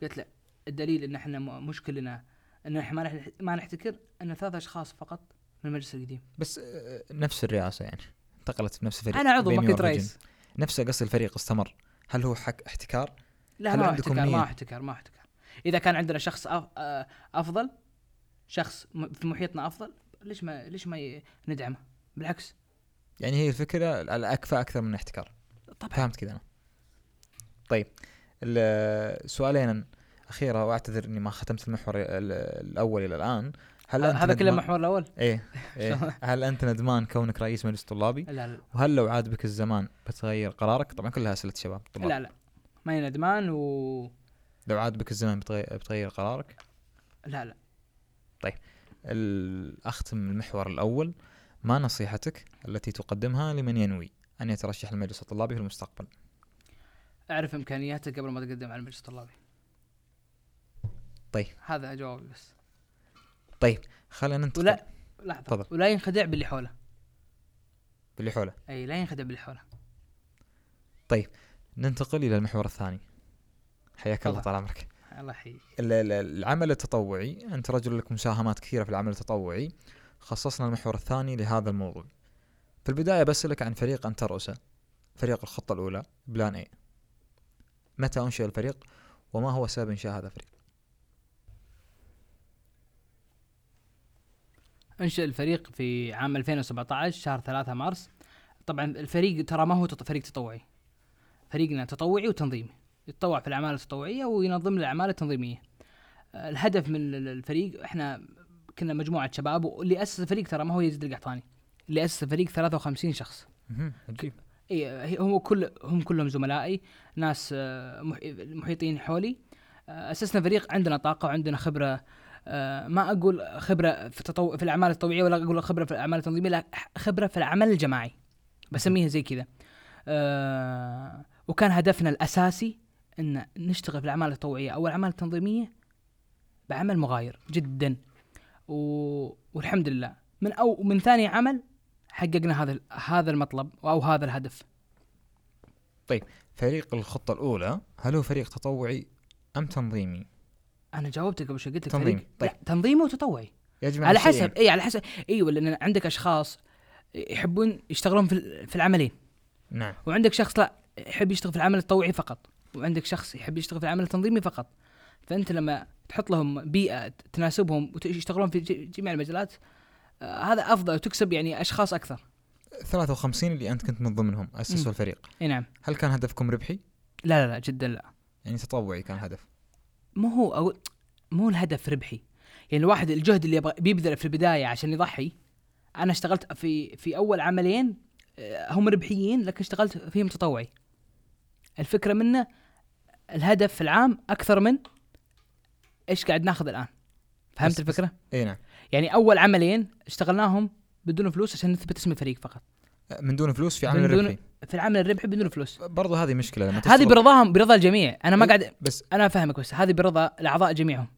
قلت لك الدليل إن إحنا مشكلنا إن إحنا ما ما نحتكر إن ثلاث أشخاص فقط من المجلس القديم. بس آه، نفس الرئاسة يعني. انتقلت نفس الفريق أنا عضو ما كنت رئيس. نفس قصد الفريق استمر. هل هو حق احتكار؟ لا هل ما احتكار؟ ما هو احتكار ما هو احتكار. إذا كان عندنا شخص آه، أفضل شخص في محيطنا أفضل ليش ما ليش ما ندعمه؟ بالعكس. يعني هي الفكرة الاكفى أكثر من الاحتكار طبعا. فهمت كذا أنا. طيب ال- سؤالين اخيره وأعتذر إني ما ختمت المحور ال- الأول إلى الآن. هل ه- أنت هذا كله المحور الأول؟ إيه, إيه. هل أنت ندمان كونك رئيس مجلس طلابي؟ لا لا. وهل لو عاد بك الزمان بتغير قرارك؟ طبعا كلها أسئلة شباب طلاب. لا لا. ماني ندمان و لو عاد بك الزمان بتغير, بتغير قرارك؟ لا لا. ال- اختم المحور الأول ما نصيحتك التي تقدمها لمن ينوي أن يترشح للمجلس الطلابي في المستقبل؟ أعرف إمكانياتك قبل ما تقدم على المجلس الطلابي طيب. هذا جوابي بس. طيب خلينا ننتقل. ولا لحظة. تفضل. ولا ينخدع باللي حوله. اللي حوله. أي لا ينخدع باللي حوله. ننتقل إلى المحور الثاني. حياك الله. طال عمرك. الله يحييك. ال- ال- العمل التطوعي أنت رجل لك مساهمات كثيرة في العمل التطوعي خصصنا المحور الثاني لهذا الموضوع. في البداية بسألك عن فريق أنت ترأسه فريق الخطة الأولى بلان اي متى أنشئ الفريق؟ وما هو سبب إنشاء هذا الفريق؟ أنشئ الفريق في عام 2017 شهر 3 مارس. طبعا الفريق ترى ما هو فريق تطوعي. فريقنا تطوعي وتنظيمي. يتطوع في الأعمال التطوعية وينظم الأعمال التنظيمية. آه، الهدف من ال- الفريق إحنا كنا مجموعة شباب واللي أسس الفريق ترى ما هو يزيد القحطاني اللي أسس الفريق 53 شخص. عجيب. إي هو كل هم كلهم زملائي ناس آه، مح- محيطين حولي. آه، أسسنا فريق عندنا طاقة وعندنا خبرة. ما أقول خبرة في تطو... في الأعمال التطوعية ولا أقول خبرة في الأعمال التنظيمية لا خبرة في العمل الجماعي. بسميها زي كذا. وكان هدفنا الأساسي إن نشتغل في الأعمال التطوعية. أو الاعمال التنظيميه بعمل مغاير جدا. و... والحمد لله. من أو من ثاني عمل حققنا هذا هذا المطلب أو هذا الهدف. فريق الخطة الأولى هل هو فريق تطوعي أم تنظيمي؟ أنا جاوبتك قبل شوي قلت لك تنظيمي. طيب. لا تنظيمي وتطوعي. يجمع على الشيئين. حسب اي على حسب. أيوه لأن عندك أشخاص يحبون يشتغلون في في العملين. نعم. وعندك شخص لا يحب يشتغل في العمل التطوعي فقط. وعندك شخص يحب يشتغل في العمل التنظيمي فقط. فأنت لما تحط لهم بيئة تناسبهم ويشتغلون في جميع المجالات آه هذا أفضل وتكسب يعني أشخاص أكثر. 53 اللي أنت كنت من ضمنهم اسسوا. الفريق إي نعم. هل كان هدفكم ربحي؟ لا لا لا جدا لا. يعني تطوعي كان هدف. مو هو أو مو الهدف ربحي. يعني الواحد الجهد اللي يبغى بيبذله في البداية عشان يضحي. أنا اشتغلت في في أول عملين آه، هم ربحيين لكن اشتغلت فيهم تطوعي. الفكرة منه الهدف العام أكثر من إيش قاعد ناخذ الآن. فهمت بس- الفكرة؟ إي نعم. يعني أول عملين اشتغلناهم بدون فلوس عشان نثبت اسم الفريق فقط. من دون فلوس في عمل من دون- ربحي في العمل الربحي بدون فلوس. برضو هذه مشكلة لما هذه برضاهم برضا الجميع. أنا ما قاعد بس أنا أفهمك بس هذه برضا الأعضاء جميعهم.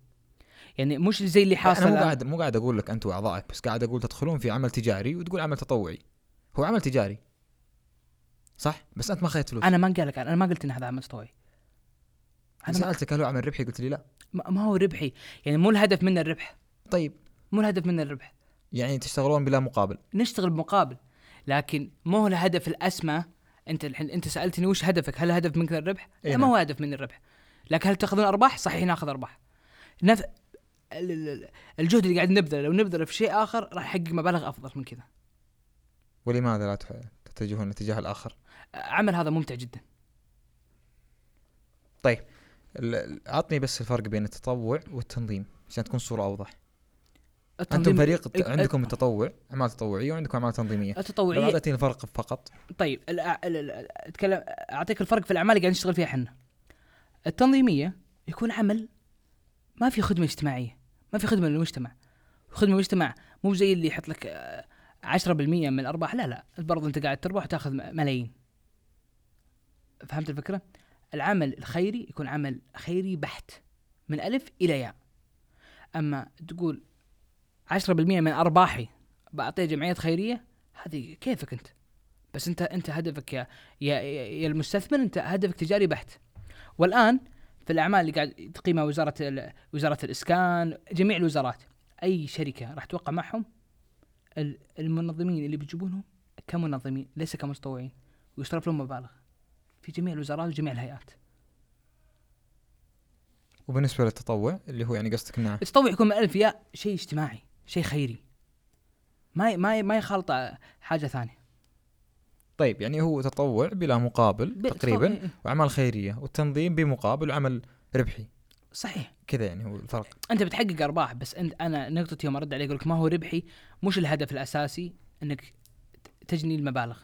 يعني مش زي اللي حاصل أنا مو. قاعد مو قاعد أقول لك انت واعضائك بس قاعد أقول تدخلون في عمل تجاري وتقول عمل تطوعي. هو عمل تجاري. صح؟ بس أنت ما اخذت فلوس. أنا ما قال لك أنا ما قلت إن هذا عمل تطوعي أنا سألتك هل هو عمل ربحي؟ قلت لي لا. ما هو ربحي. يعني مو الهدف منه الربح. طيب. مو الهدف منه الربح. يعني تشتغلون بلا مقابل. نشتغل بمقابل. لكن مو هو الهدف الأسمى؟ أنت الحين أنت سألتني وش هدفك؟ هل هدف منك الربح؟ إيه لا ما نعم. هو هدف من الربح. لكن هل تأخذون أرباح؟ صحيح ناخذ أرباح. نف... ال- ال- الجهد اللي قاعد نبذله لو نبذله في شيء آخر راح يحقق مبالغ أفضل من كذا. ولماذا لا تح- تتجهون الاتجاه الآخر؟ عمل هذا ممتع جدا. ال- عطني بس الفرق بين التطوع والتنظيم عشان تكون الصورة أوضح. أنتم فريق الت- الت- عندكم التطوع أعمال تطوعية وعندكم أعمال تنظيمية. التطوعيه أعطيتني الفرق فقط. طيب اتكلم أعطيك الفرق في الأعمال اللي قاعد نشتغل فيها إحنا. التنظيمية يكون عمل ما في خدمة اجتماعية ما في خدمة للمجتمع. خدمة للمجتمع مو زي اللي يحط لك آه، 10% من الأرباح؟ لا لا. برضه أنت قاعد تربح وتأخذ ملايين. فهمت الفكرة؟ العمل الخيري يكون عمل خيري بحت من ألف إلى ياء. أما تقول 10% من أرباحي بعطيها جمعيات خيرية هذه كيفك أنت؟ بس أنت أنت هدفك يا يا يا المستثمر أنت هدفك تجاري بحت. والآن في الأعمال اللي قاعد تقيمها وزارة وزارة الإسكان جميع الوزارات أي شركة راح توقع معهم المنظمين اللي بيجيبونهم كمنظمين ليس كمتطوعين ويصرف لهم مبالغ في جميع الوزارات وجميع الهيئات. وبالنسبة للتطوع اللي هو يعني قصدك إنه التطوع يكون من الف ياء شيء اجتماعي شيء خيري. ما ي- ما ي- ما يخالط حاجة ثانية. طيب يعني هو تطوع بلا مقابل تقريبا تطوع- إيه. وأعمال خيرية والتنظيم بمقابل وعمل ربحي. صحيح. كذا يعني هو الفرق. أنت بتحقق أرباح بس أنت أنا نقطتي يوم أرد عليك أقول لك ما هو ربحي مش الهدف الأساسي إنك تجني المبالغ.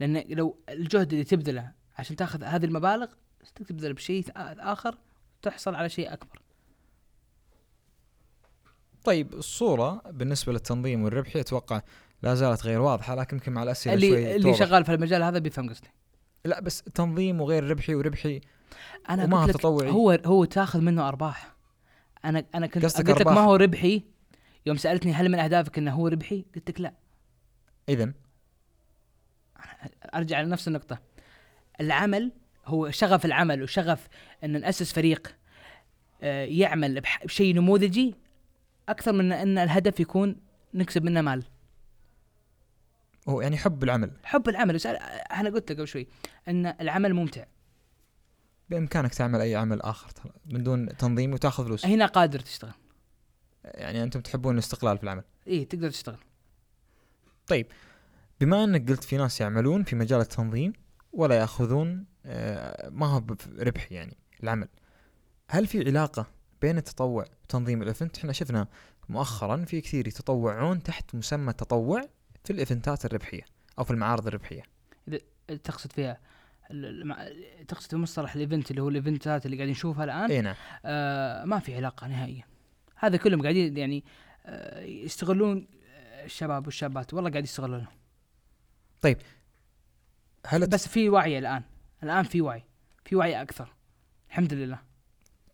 لأن لو الجهد اللي تبذله عشان تأخذ هذه المبالغ تبذله بشيء آخر تحصل على شيء أكبر. طيب الصورة بالنسبة للتنظيم والربحي أتوقع لا زالت غير واضحة لكن يمكن مع الأسئلة شوي اللي اللي توضح. شغال في المجال هذا بيفهم قصدي. لا بس تنظيم وغير ربحي وربحي أنا وما هو قلت لك تطوعي. هو هو تاخذ منه أرباح أنا أنا كنت قصدك قلت لك ما. هو ربحي يوم سألتني هل من أهدافك إنه هو ربحي؟ قلت لك لا اذا أرجع لنفس النقطة العمل هو شغف العمل وشغف إن نأسس فريق آه، يعمل بشيء نموذجي أكثر من إن الهدف يكون نكسب منه مال هو يعني حب العمل. حب العمل. أنا قلت لك قبل شوي إن العمل ممتع. بإمكانك تعمل أي عمل آخر من دون تنظيم وتأخذ فلوس. هنا قادر تشتغل. يعني أنتم تحبون الاستقلال في العمل. إيه تقدر تشتغل. بما إنك قلت في ناس يعملون في مجال التنظيم ولا يأخذون آه، ما هو ربح يعني العمل. هل في علاقة بين التطوع وتنظيم ال event إحنا شفنا مؤخرا في كثير يتطوعون تحت مسمى التطوع في ال event ات الربحية أو في المعارض الربحية. تقصد فيها تقصد في مصطلح ال event اللي هو ال event ات اللي قاعدين نشوفها الآن؟ إي نعم. آه ما في علاقة نهائيا. هذا كلهم قاعدين يعني آه يستغلون آه، الشباب والشابات. والله قاعد يستغلونهم هل الت- بس في وعي الآن. الآن في وعي. في وعي أكثر. الحمد لله.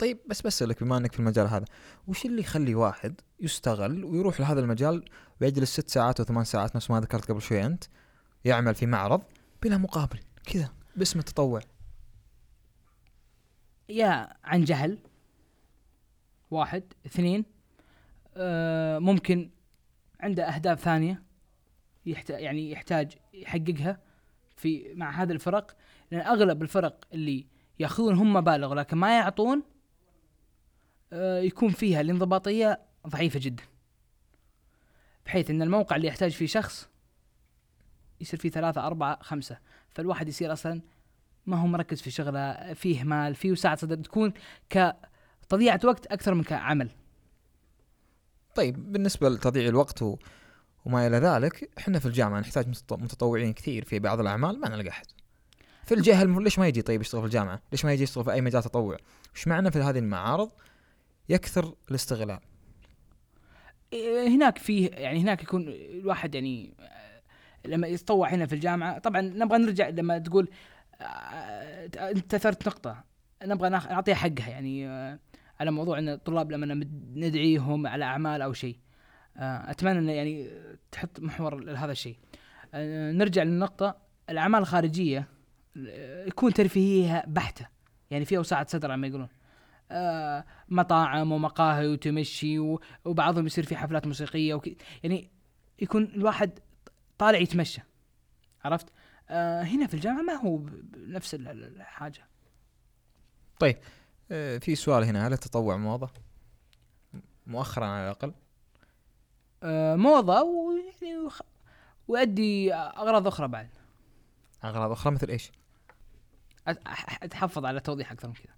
طيب بس بسألك بما إنك في المجال هذا وش اللي يخلي واحد يستغل ويروح لهذا المجال ويجلس ست ساعات أو ثمان ساعات نفس ما ذكرت قبل شوي أنت يعمل في معرض بلا مقابل كذا باسم التطوع؟ يا عن جهل واحد اثنين آه ممكن عنده أهداف ثانية يحتاج يعني يحتاج يحققها في مع هذه الفرق لأن أغلب الفرق اللي يأخذون هم مبالغ لكن ما يعطون يكون فيها الانضباطية ضعيفة جدا. بحيث إن الموقع اللي يحتاج فيه شخص يصير فيه ثلاثة أربعة خمسة. فالواحد يصير أصلا ما هو مركز في شغله فيه مال فيه وسعة صدر تكون كتضيعة وقت أكثر من كعمل. طيب بالنسبة لتضييع الوقت و... وما إلى ذلك إحنا في الجامعة نحتاج متط- متطوعين كثير في بعض الأعمال ما نلقى أحد. في الجهل ليش ما يجي طيب يشتغل في الجامعة؟ ليش ما يجي يشتغل في أي مجال تطوع؟ وش معنى في هذه المعارض؟ يكثر الاستغلال. إيه، هناك فيه يعني هناك يكون الواحد يعني آه، لما يتطوع هنا في الجامعة طبعا نبغى نرجع لما تقول آه، أنت ثرت نقطة نبغى نعطيها حقها يعني آه، على موضوع أن الطلاب لما ندعيهم على أعمال أو شيء آه، أتمنى أن يعني تحط محور لهذا الشيء. آه، نرجع للنقطة الأعمال الخارجية آه، يكون ترفيهية بحتة يعني فيها وسعة صدر ما يقولون. آه، مطاعم ومقاهي وتمشي وبعضهم يصير في حفلات موسيقية. يعني يكون الواحد طالع يتمشى عرفت؟ آه هنا في الجامعة ما هو ال- الحاجة آه، في سؤال هنا هل التطوع موضة مؤخرا على الأقل آه موضة ويعني. ويؤدي أغراض أخرى بعد أغراض أخرى مثل أح- أتحفظ على توضيح أكثر من كذا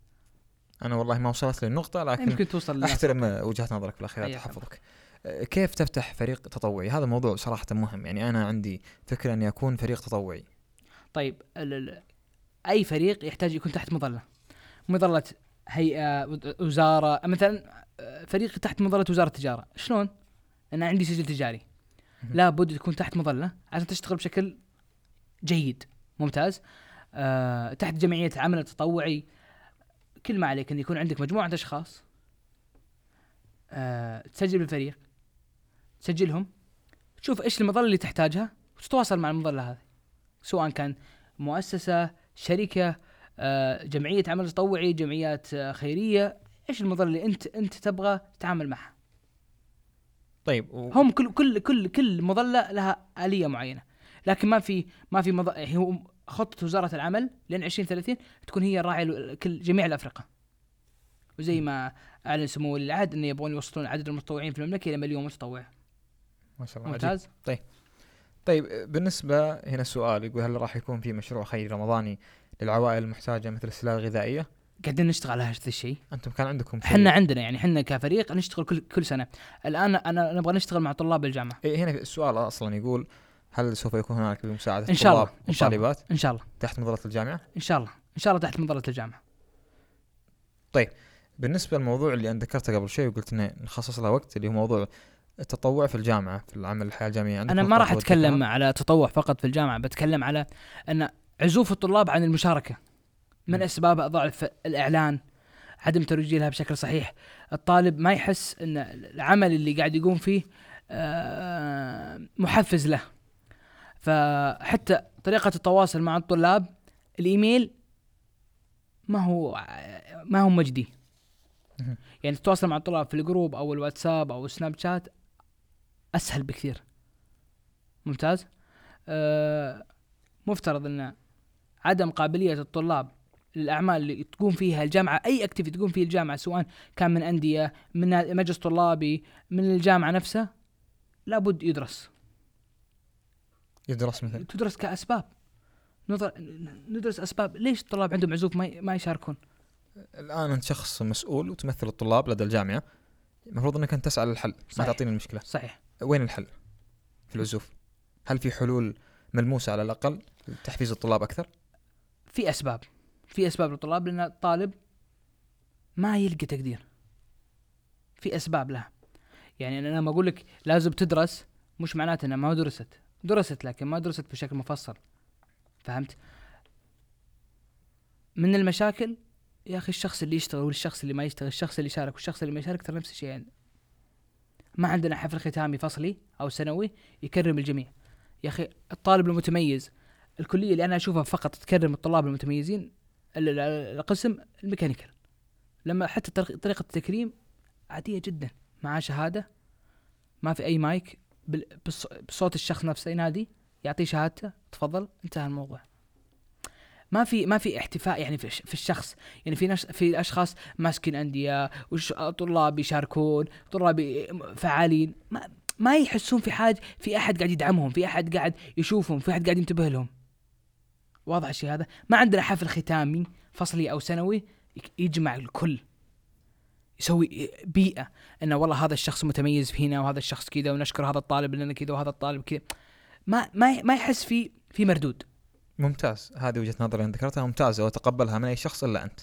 أنا والله ما وصلت للنقطة لكن يمكن توصل. أحترم وجهة نظرك في الاخير أي تحفظك. أه، كيف تفتح فريق تطوعي؟ هذا موضوع صراحة مهم يعني أنا عندي فكرة اني اكون فريق تطوعي. طيب أي فريق يحتاج يكون تحت مظلة. مظلة هيئة وز- وزارة مثلا فريق تحت مظلة وزارة التجارة. شلون؟ أنا عندي سجل تجاري. لابد تكون تحت مظلة عشان تشتغل بشكل جيد ممتاز. آه تحت جمعية عمل تطوعي. كل ما عليك إن يكون عندك مجموعة اشخاص آه تسجل بالفريق تسجلهم تشوف إيش المظلة اللي تحتاجها وتتواصل مع المظلة هذه. سواء كان مؤسسة شركة آه، جمعية عمل تطوعي جمعيات آه، خيرية إيش المظلة اللي أنت أنت تبغى تتعامل معها. طيب و... هم كل كل كل كل مظلة لها آلية معينة. لكن ما في ما في مظ... هو خطة وزارة العمل لين 2030 تكون هي الراعي كل جميع الأفرقة. وزي ما أعلن سمو ولي العهد انه يبغون يوصلون عدد المتطوعين في المملكة إلى مليون متطوع. ما شاء الله عجيب. ممتاز. طيب. بالنسبة هنا السؤال يقول هل راح يكون في مشروع خيري رمضاني للعوائل المحتاجة مثل السلع الغذائية؟ قاعدين نشتغل على هذا الشيء. أنتم كان عندكم شيء؟ إحنا عندنا يعني إحنا كفريق نشتغل كل كل سنة. الآن أنا نبغى نشتغل مع طلاب الجامعة. إيه هنا السؤال أصلا يقول هل سوف يكون هناك بمساعدة إن شاء الله، إن شاء الله. إن شاء الله تحت مظلة الجامعة إن شاء الله إن شاء الله تحت مظله الجامعة بالنسبة للموضوع اللي أنا ذكرته قبل شوي وقلت إنه نخصص له وقت اللي هو موضوع التطوع في الجامعة في العمل الحياة الجامعية أنا ما راح تذكرها؟ على تطوع فقط في الجامعة بتكلم على أن عزوف الطلاب عن المشاركة من م. أسباب ضعف الإعلان عدم ترويجها بشكل صحيح الطالب ما يحس أن العمل اللي قاعد يقوم فيه آه، محفز له فحتى طريقة التواصل مع الطلاب الإيميل ما هو ما هو مجدي. يعني تتواصل مع الطلاب في الجروب أو الواتساب أو السناب شات أسهل بكثير. ممتاز؟ آه مفترض إن عدم قابلية الطلاب للأعمال اللي تقوم فيها الجامعة أي اكتيفيتي تقوم فيه الجامعة سواء كان من أندية من مجلس طلابي من الجامعة نفسها لابد يدرس. يدرس مثل تدرس كأسباب. نظر ندرس أسباب. ليش الطلاب عندهم عزوف ما ما يشاركون؟ الآن أنت شخص مسؤول وتمثل الطلاب لدى الجامعة. المفروض إنك أنت تسعى للحل ما صحيح. تعطيني المشكلة. صحيح. وين الحل في العزوف؟ هل في حلول ملموسة على الأقل لتحفيز الطلاب أكثر؟ في أسباب. في أسباب للطلاب لأن الطالب ما يلقى تقدير. في أسباب لها. يعني أنا لما أقول لك لازم تدرس مش معناته إنها ما درست. درست لكن ما درست بشكل مفصل. فهمت؟ من المشاكل يا أخي الشخص اللي يشتغل والشخص اللي ما يشتغل الشخص اللي يشارك والشخص اللي ما يشارك ترى نفس الشيء يعني. ما عندنا حفل ختامي فصلي أو سنوي يكرم الجميع. يا أخي الطالب المتميز الكلية اللي أنا أشوفها فقط تكرم الطلاب المتميزين ال- ال- القسم الميكانيكال. لما حتى طريق- طريقة التكريم عادية جدا معاه شهادة ما في أي مايك بصوت الشخص نفسه. ينادي يعطيه شهادته. تفضل. انتهى الموضوع. ما في ما في احتفاء يعني في, الش- في الشخص. يعني في ناس في اشخاص ماسكين أندية وش طلاب يشاركون طلاب فعالين. ما ما يحسون في حاجة في أحد قاعد يدعمهم في أحد قاعد يشوفهم في أحد قاعد ينتبه لهم. واضح الشيء هذا؟ ما عندنا حفل ختامي فصلي أو سنوي يجمع الكل. يسوي بيئة إنه والله هذا الشخص متميز هنا وهذا الشخص كذا ونشكر هذا الطالب لنا كذا وهذا الطالب كذا. ما ما ما يحس في في مردود. ممتاز. هذه وجهة نظري اللي ذكرتها ممتازة وأتقبلها من أي شخص إلا أنت.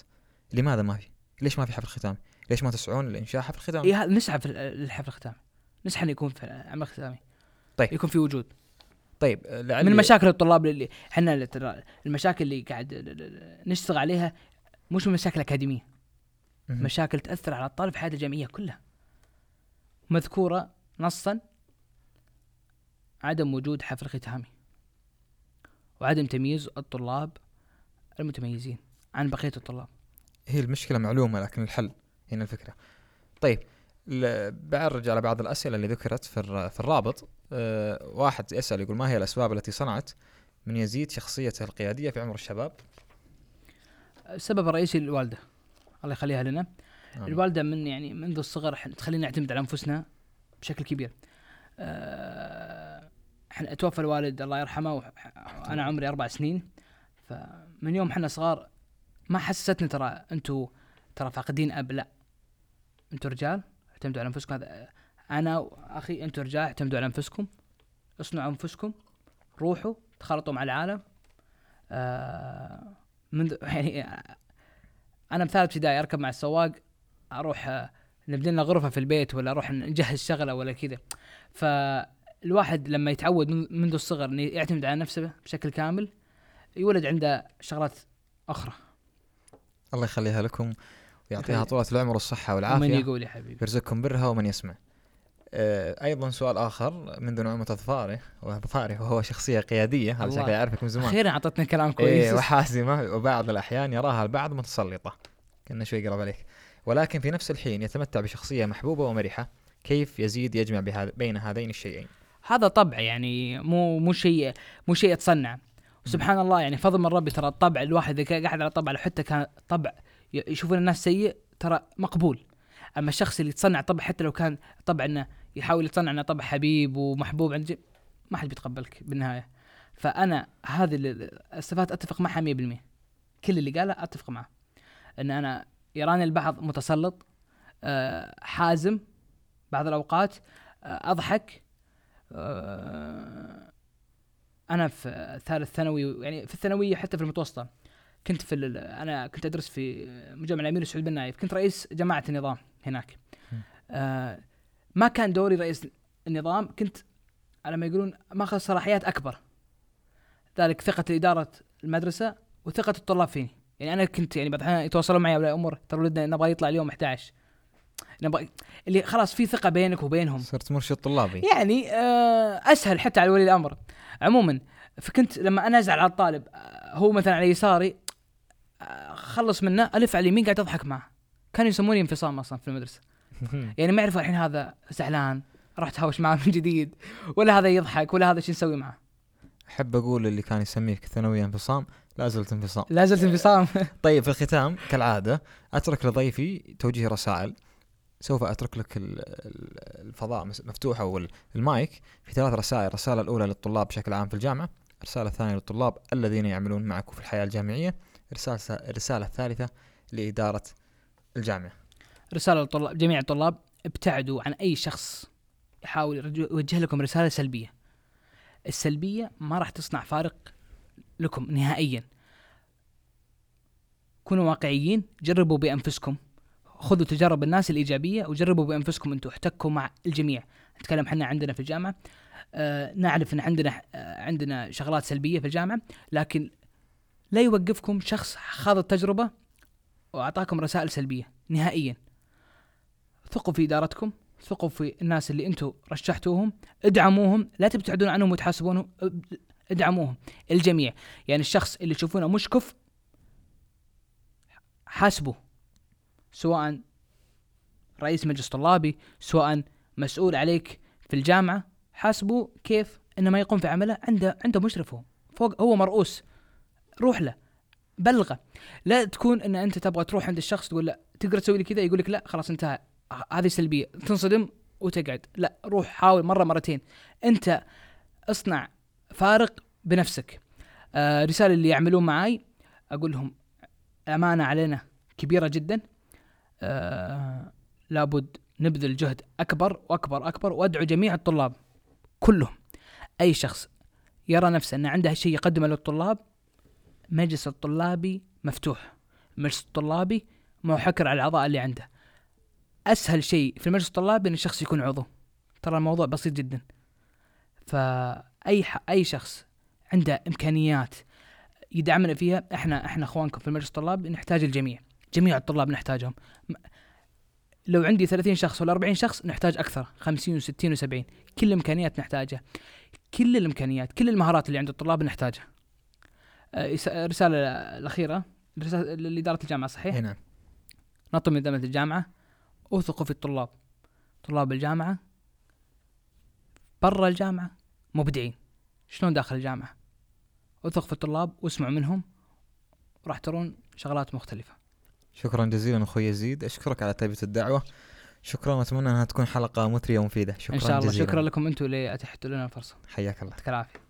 لماذا ما في؟ ليش ما في حفل ختام ليش ما تسعون لإنشاء حفل ختام إيه نسعى في ال- للحفل الختامي. نسعى إنه يكون في عمل ختامي. طيب. يكون في وجود. طيب لعل من مشاكل الطلاب اللي إحنا المشاكل اللي قاعد نشتغل عليها مش من مشاكل أكاديمية. مشاكل تأثر على الطالب في حياته الجامعية كلها. مذكورة نصا عدم وجود حفل ختامي وعدم تمييز الطلاب المتميزين عن بقية الطلاب. هي المشكلة معلومة لكن الحل هنا الفكرة. طيب بعرج على بعض الأسئلة اللي ذكرت في في الرابط. أه واحد يسأل يقول ما هي الأسباب التي صنعت من يزيد شخصيته القيادية في عمر الشباب؟ السبب الرئيسي الوالده الله يخليها لنا. آمين. الوالدة من يعني منذ الصغر تخلينا نعتمد على أنفسنا بشكل كبير. آه، إحنا توفى الوالد الله يرحمه وأنا عمري أربع سنين. فمن يوم إحنا صغار ما حسستني ترى أنتم ترى فاقدين أب لا. أنتم رجال اعتمدوا على أنفسكم. هذا أنا وأخي أنتم رجال اعتمدوا على أنفسكم. اصنعوا أنفسكم روحوا تخلطوا مع العالم. آه منذ يعني أنا بثالث ابتدائي أركب مع السواق أروح آه، نبني لنا غرفة في البيت ولا أروح نجهز شغلة ولا كذا. فالواحد لما يتعود من- منذ الصغر إنه يعتمد على نفسه بشكل كامل يولد عنده شغلات أخرى. الله يخليها لكم ويعطيها. طولة العمر والصحة ومن والعافية يقول يا حبيبي. يرزقكم برها ومن يسمع. أيضا سؤال آخر منذ نعومة اظفاره واظفاره وهو شخصية قيادية هذا الله. شكله يعرفك من زمان. أخيرا أعطتني كلام إيه كويس. وحازمة وبعض الأحيان يراها البعض متسلطة. كنا شوي قرب عليك. ولكن في نفس الحين يتمتع بشخصية محبوبة ومرحة. كيف يزيد يجمع بين هذين الشيئين؟ هذا طبع يعني مو مو شيء مو شيء يتصنع. وسبحان الله يعني فضل من ربي ترى الطبع الواحد إذا قاعد على طبع لو حتى كان طبع يشوفون الناس سيء ترى مقبول. أما الشخص اللي يتصنع طبع حتى لو كان طبع إنه يحاول يتصنع إنه طبع حبيب ومحبوب عند ما حد بيتقبلك بالنهاية. فأنا هذه ال- الصفات أتفق معها 100% كل اللي قاله أتفق معه. إن أنا يراني البعض متسلط آه، حازم بعض الأوقات آه، أضحك آه، أنا في ثالث ثانوي يعني في الثانوية حتى في المتوسطة كنت في أنا كنت أدرس في مجمع الأمير سعود بن نايف. كنت رئيس جماعة النظام هناك. آه ما كان دوري رئيس النظام كنت على ما يقولون ماخذ صلاحيات أكبر. ذلك ثقة إدارة المدرسة وثقة الطلاب فيني. يعني أنا كنت يعني بعض الاحيان يتواصلون معي اولياء الأمور ترى ولدنا نبغى يطلع اليوم 11 نبغى اللي خلاص في ثقة بينك وبينهم. صرت مرشد طلابي. يعني آه، أسهل حتى على ولي الأمر. عموما فكنت لما أنا أزعل على الطالب آه، هو مثلا على يساري آه، خلص منه ألف على اليمين قاعد أضحك معه. كانوا يسموني انفصام أصلا في المدرسة. يعني ما يعرفوا الحين هذا زعلان راح تهاوش معاه من جديد ولا هذا يضحك ولا هذا شو نسوي معه أحب أقول اللي كان يسميك ثانويا انفصام لا زلت انفصام. لا زلت انفصام. طيب في الختام كالعادة أترك لضيفي توجيه رسائل. سوف أترك لك ال- ال- الفضاء مفتوح أو ال- المايك في ثلاث رسائل. الرسالة الأولى للطلاب بشكل عام في الجامعة الرسالة الثانية للطلاب الذين يعملون معك في الحياة الجامعية الرسالة الرسالة الثالثة لإدارة الجامعة. رسالة للطلاب جميع الطلاب ابتعدوا عن أي شخص يحاول يوجه لكم رسالة سلبية. السلبية ما راح تصنع فارق لكم نهائيا. كونوا واقعيين جربوا بأنفسكم. خذوا تجارب الناس الإيجابية وجربوا بأنفسكم أنتم احتكوا مع الجميع. نتكلم إحنا عندنا في الجامعة. آه نعرف إن عندنا آه عندنا شغلات سلبية في الجامعة لكن لا يوقفكم شخص خاض التجربة وأعطاكم رسائل سلبية نهائيا. ثقوا في إدارتكم ثقوا في الناس اللي أنتم رشحتوهم ادعموهم لا تبتعدون عنهم وتحاسبونهم ادعموهم الجميع. يعني الشخص اللي تشوفونه مش كفء حاسبه سواء رئيس مجلس طلابي سواء مسؤول عليك في الجامعة حاسبه كيف انه ما يقوم في عمله عنده عنده مشرف هو فوق هو مرؤوس روح له بلغه. لا تكون إن أنت تبغى تروح عند الشخص تقول لا تقدر تسوي لي كذا يقول لك لا خلاص انتهى. هذه سلبية. تنصدم وتقعد. لا روح حاول مرة مرتين. انت اصنع فارق بنفسك. آه رسالة اللي يعملون معاي أقول لهم أمانة علينا كبيرة جدا. آه لابد نبذل جهد أكبر وأكبر أكبر وأدعو جميع الطلاب كلهم. أي شخص يرى نفسه أن عنده شيء يقدمه للطلاب مجلس الطلابي مفتوح. المجلس الطلابي ما هو حكر على الأعضاء اللي عنده. أسهل شيء في المجلس الطلابي إن الشخص يكون عضو. ترى الموضوع بسيط جدا. فأي ح... أي شخص عنده إمكانيات يدعمنا فيها إحنا إحنا إخوانكم في المجلس الطلابي نحتاج الجميع. جميع الطلاب نحتاجهم. لو عندي 30 شخص ولا 40 شخص نحتاج أكثر 50 و60 و70 كل الامكانيات نحتاجها. كل الإمكانيات كل المهارات اللي عند الطلاب نحتاجها. آه، الرسالة الأخيرة رسالة لإدارة الجامعة صحيح؟ هنا نطلب من إدارة الجامعة أوثقوا في الطلاب. طلاب الجامعة برا الجامعة مبدعين. شلون داخل الجامعة؟ أوثق في الطلاب واسمعوا منهم راح ترون شغلات مختلفة. شكرا جزيلا أخوي يزيد. أشكرك على طيبه الدعوة. شكرا واتمنى أنها تكون حلقة مثرية ومفيدة. شكرا إن شاء الله. جزيلا. شكرا لكم أنتم اللي اتحتوا لنا الفرصة. حياك الله. يعطيك العافية.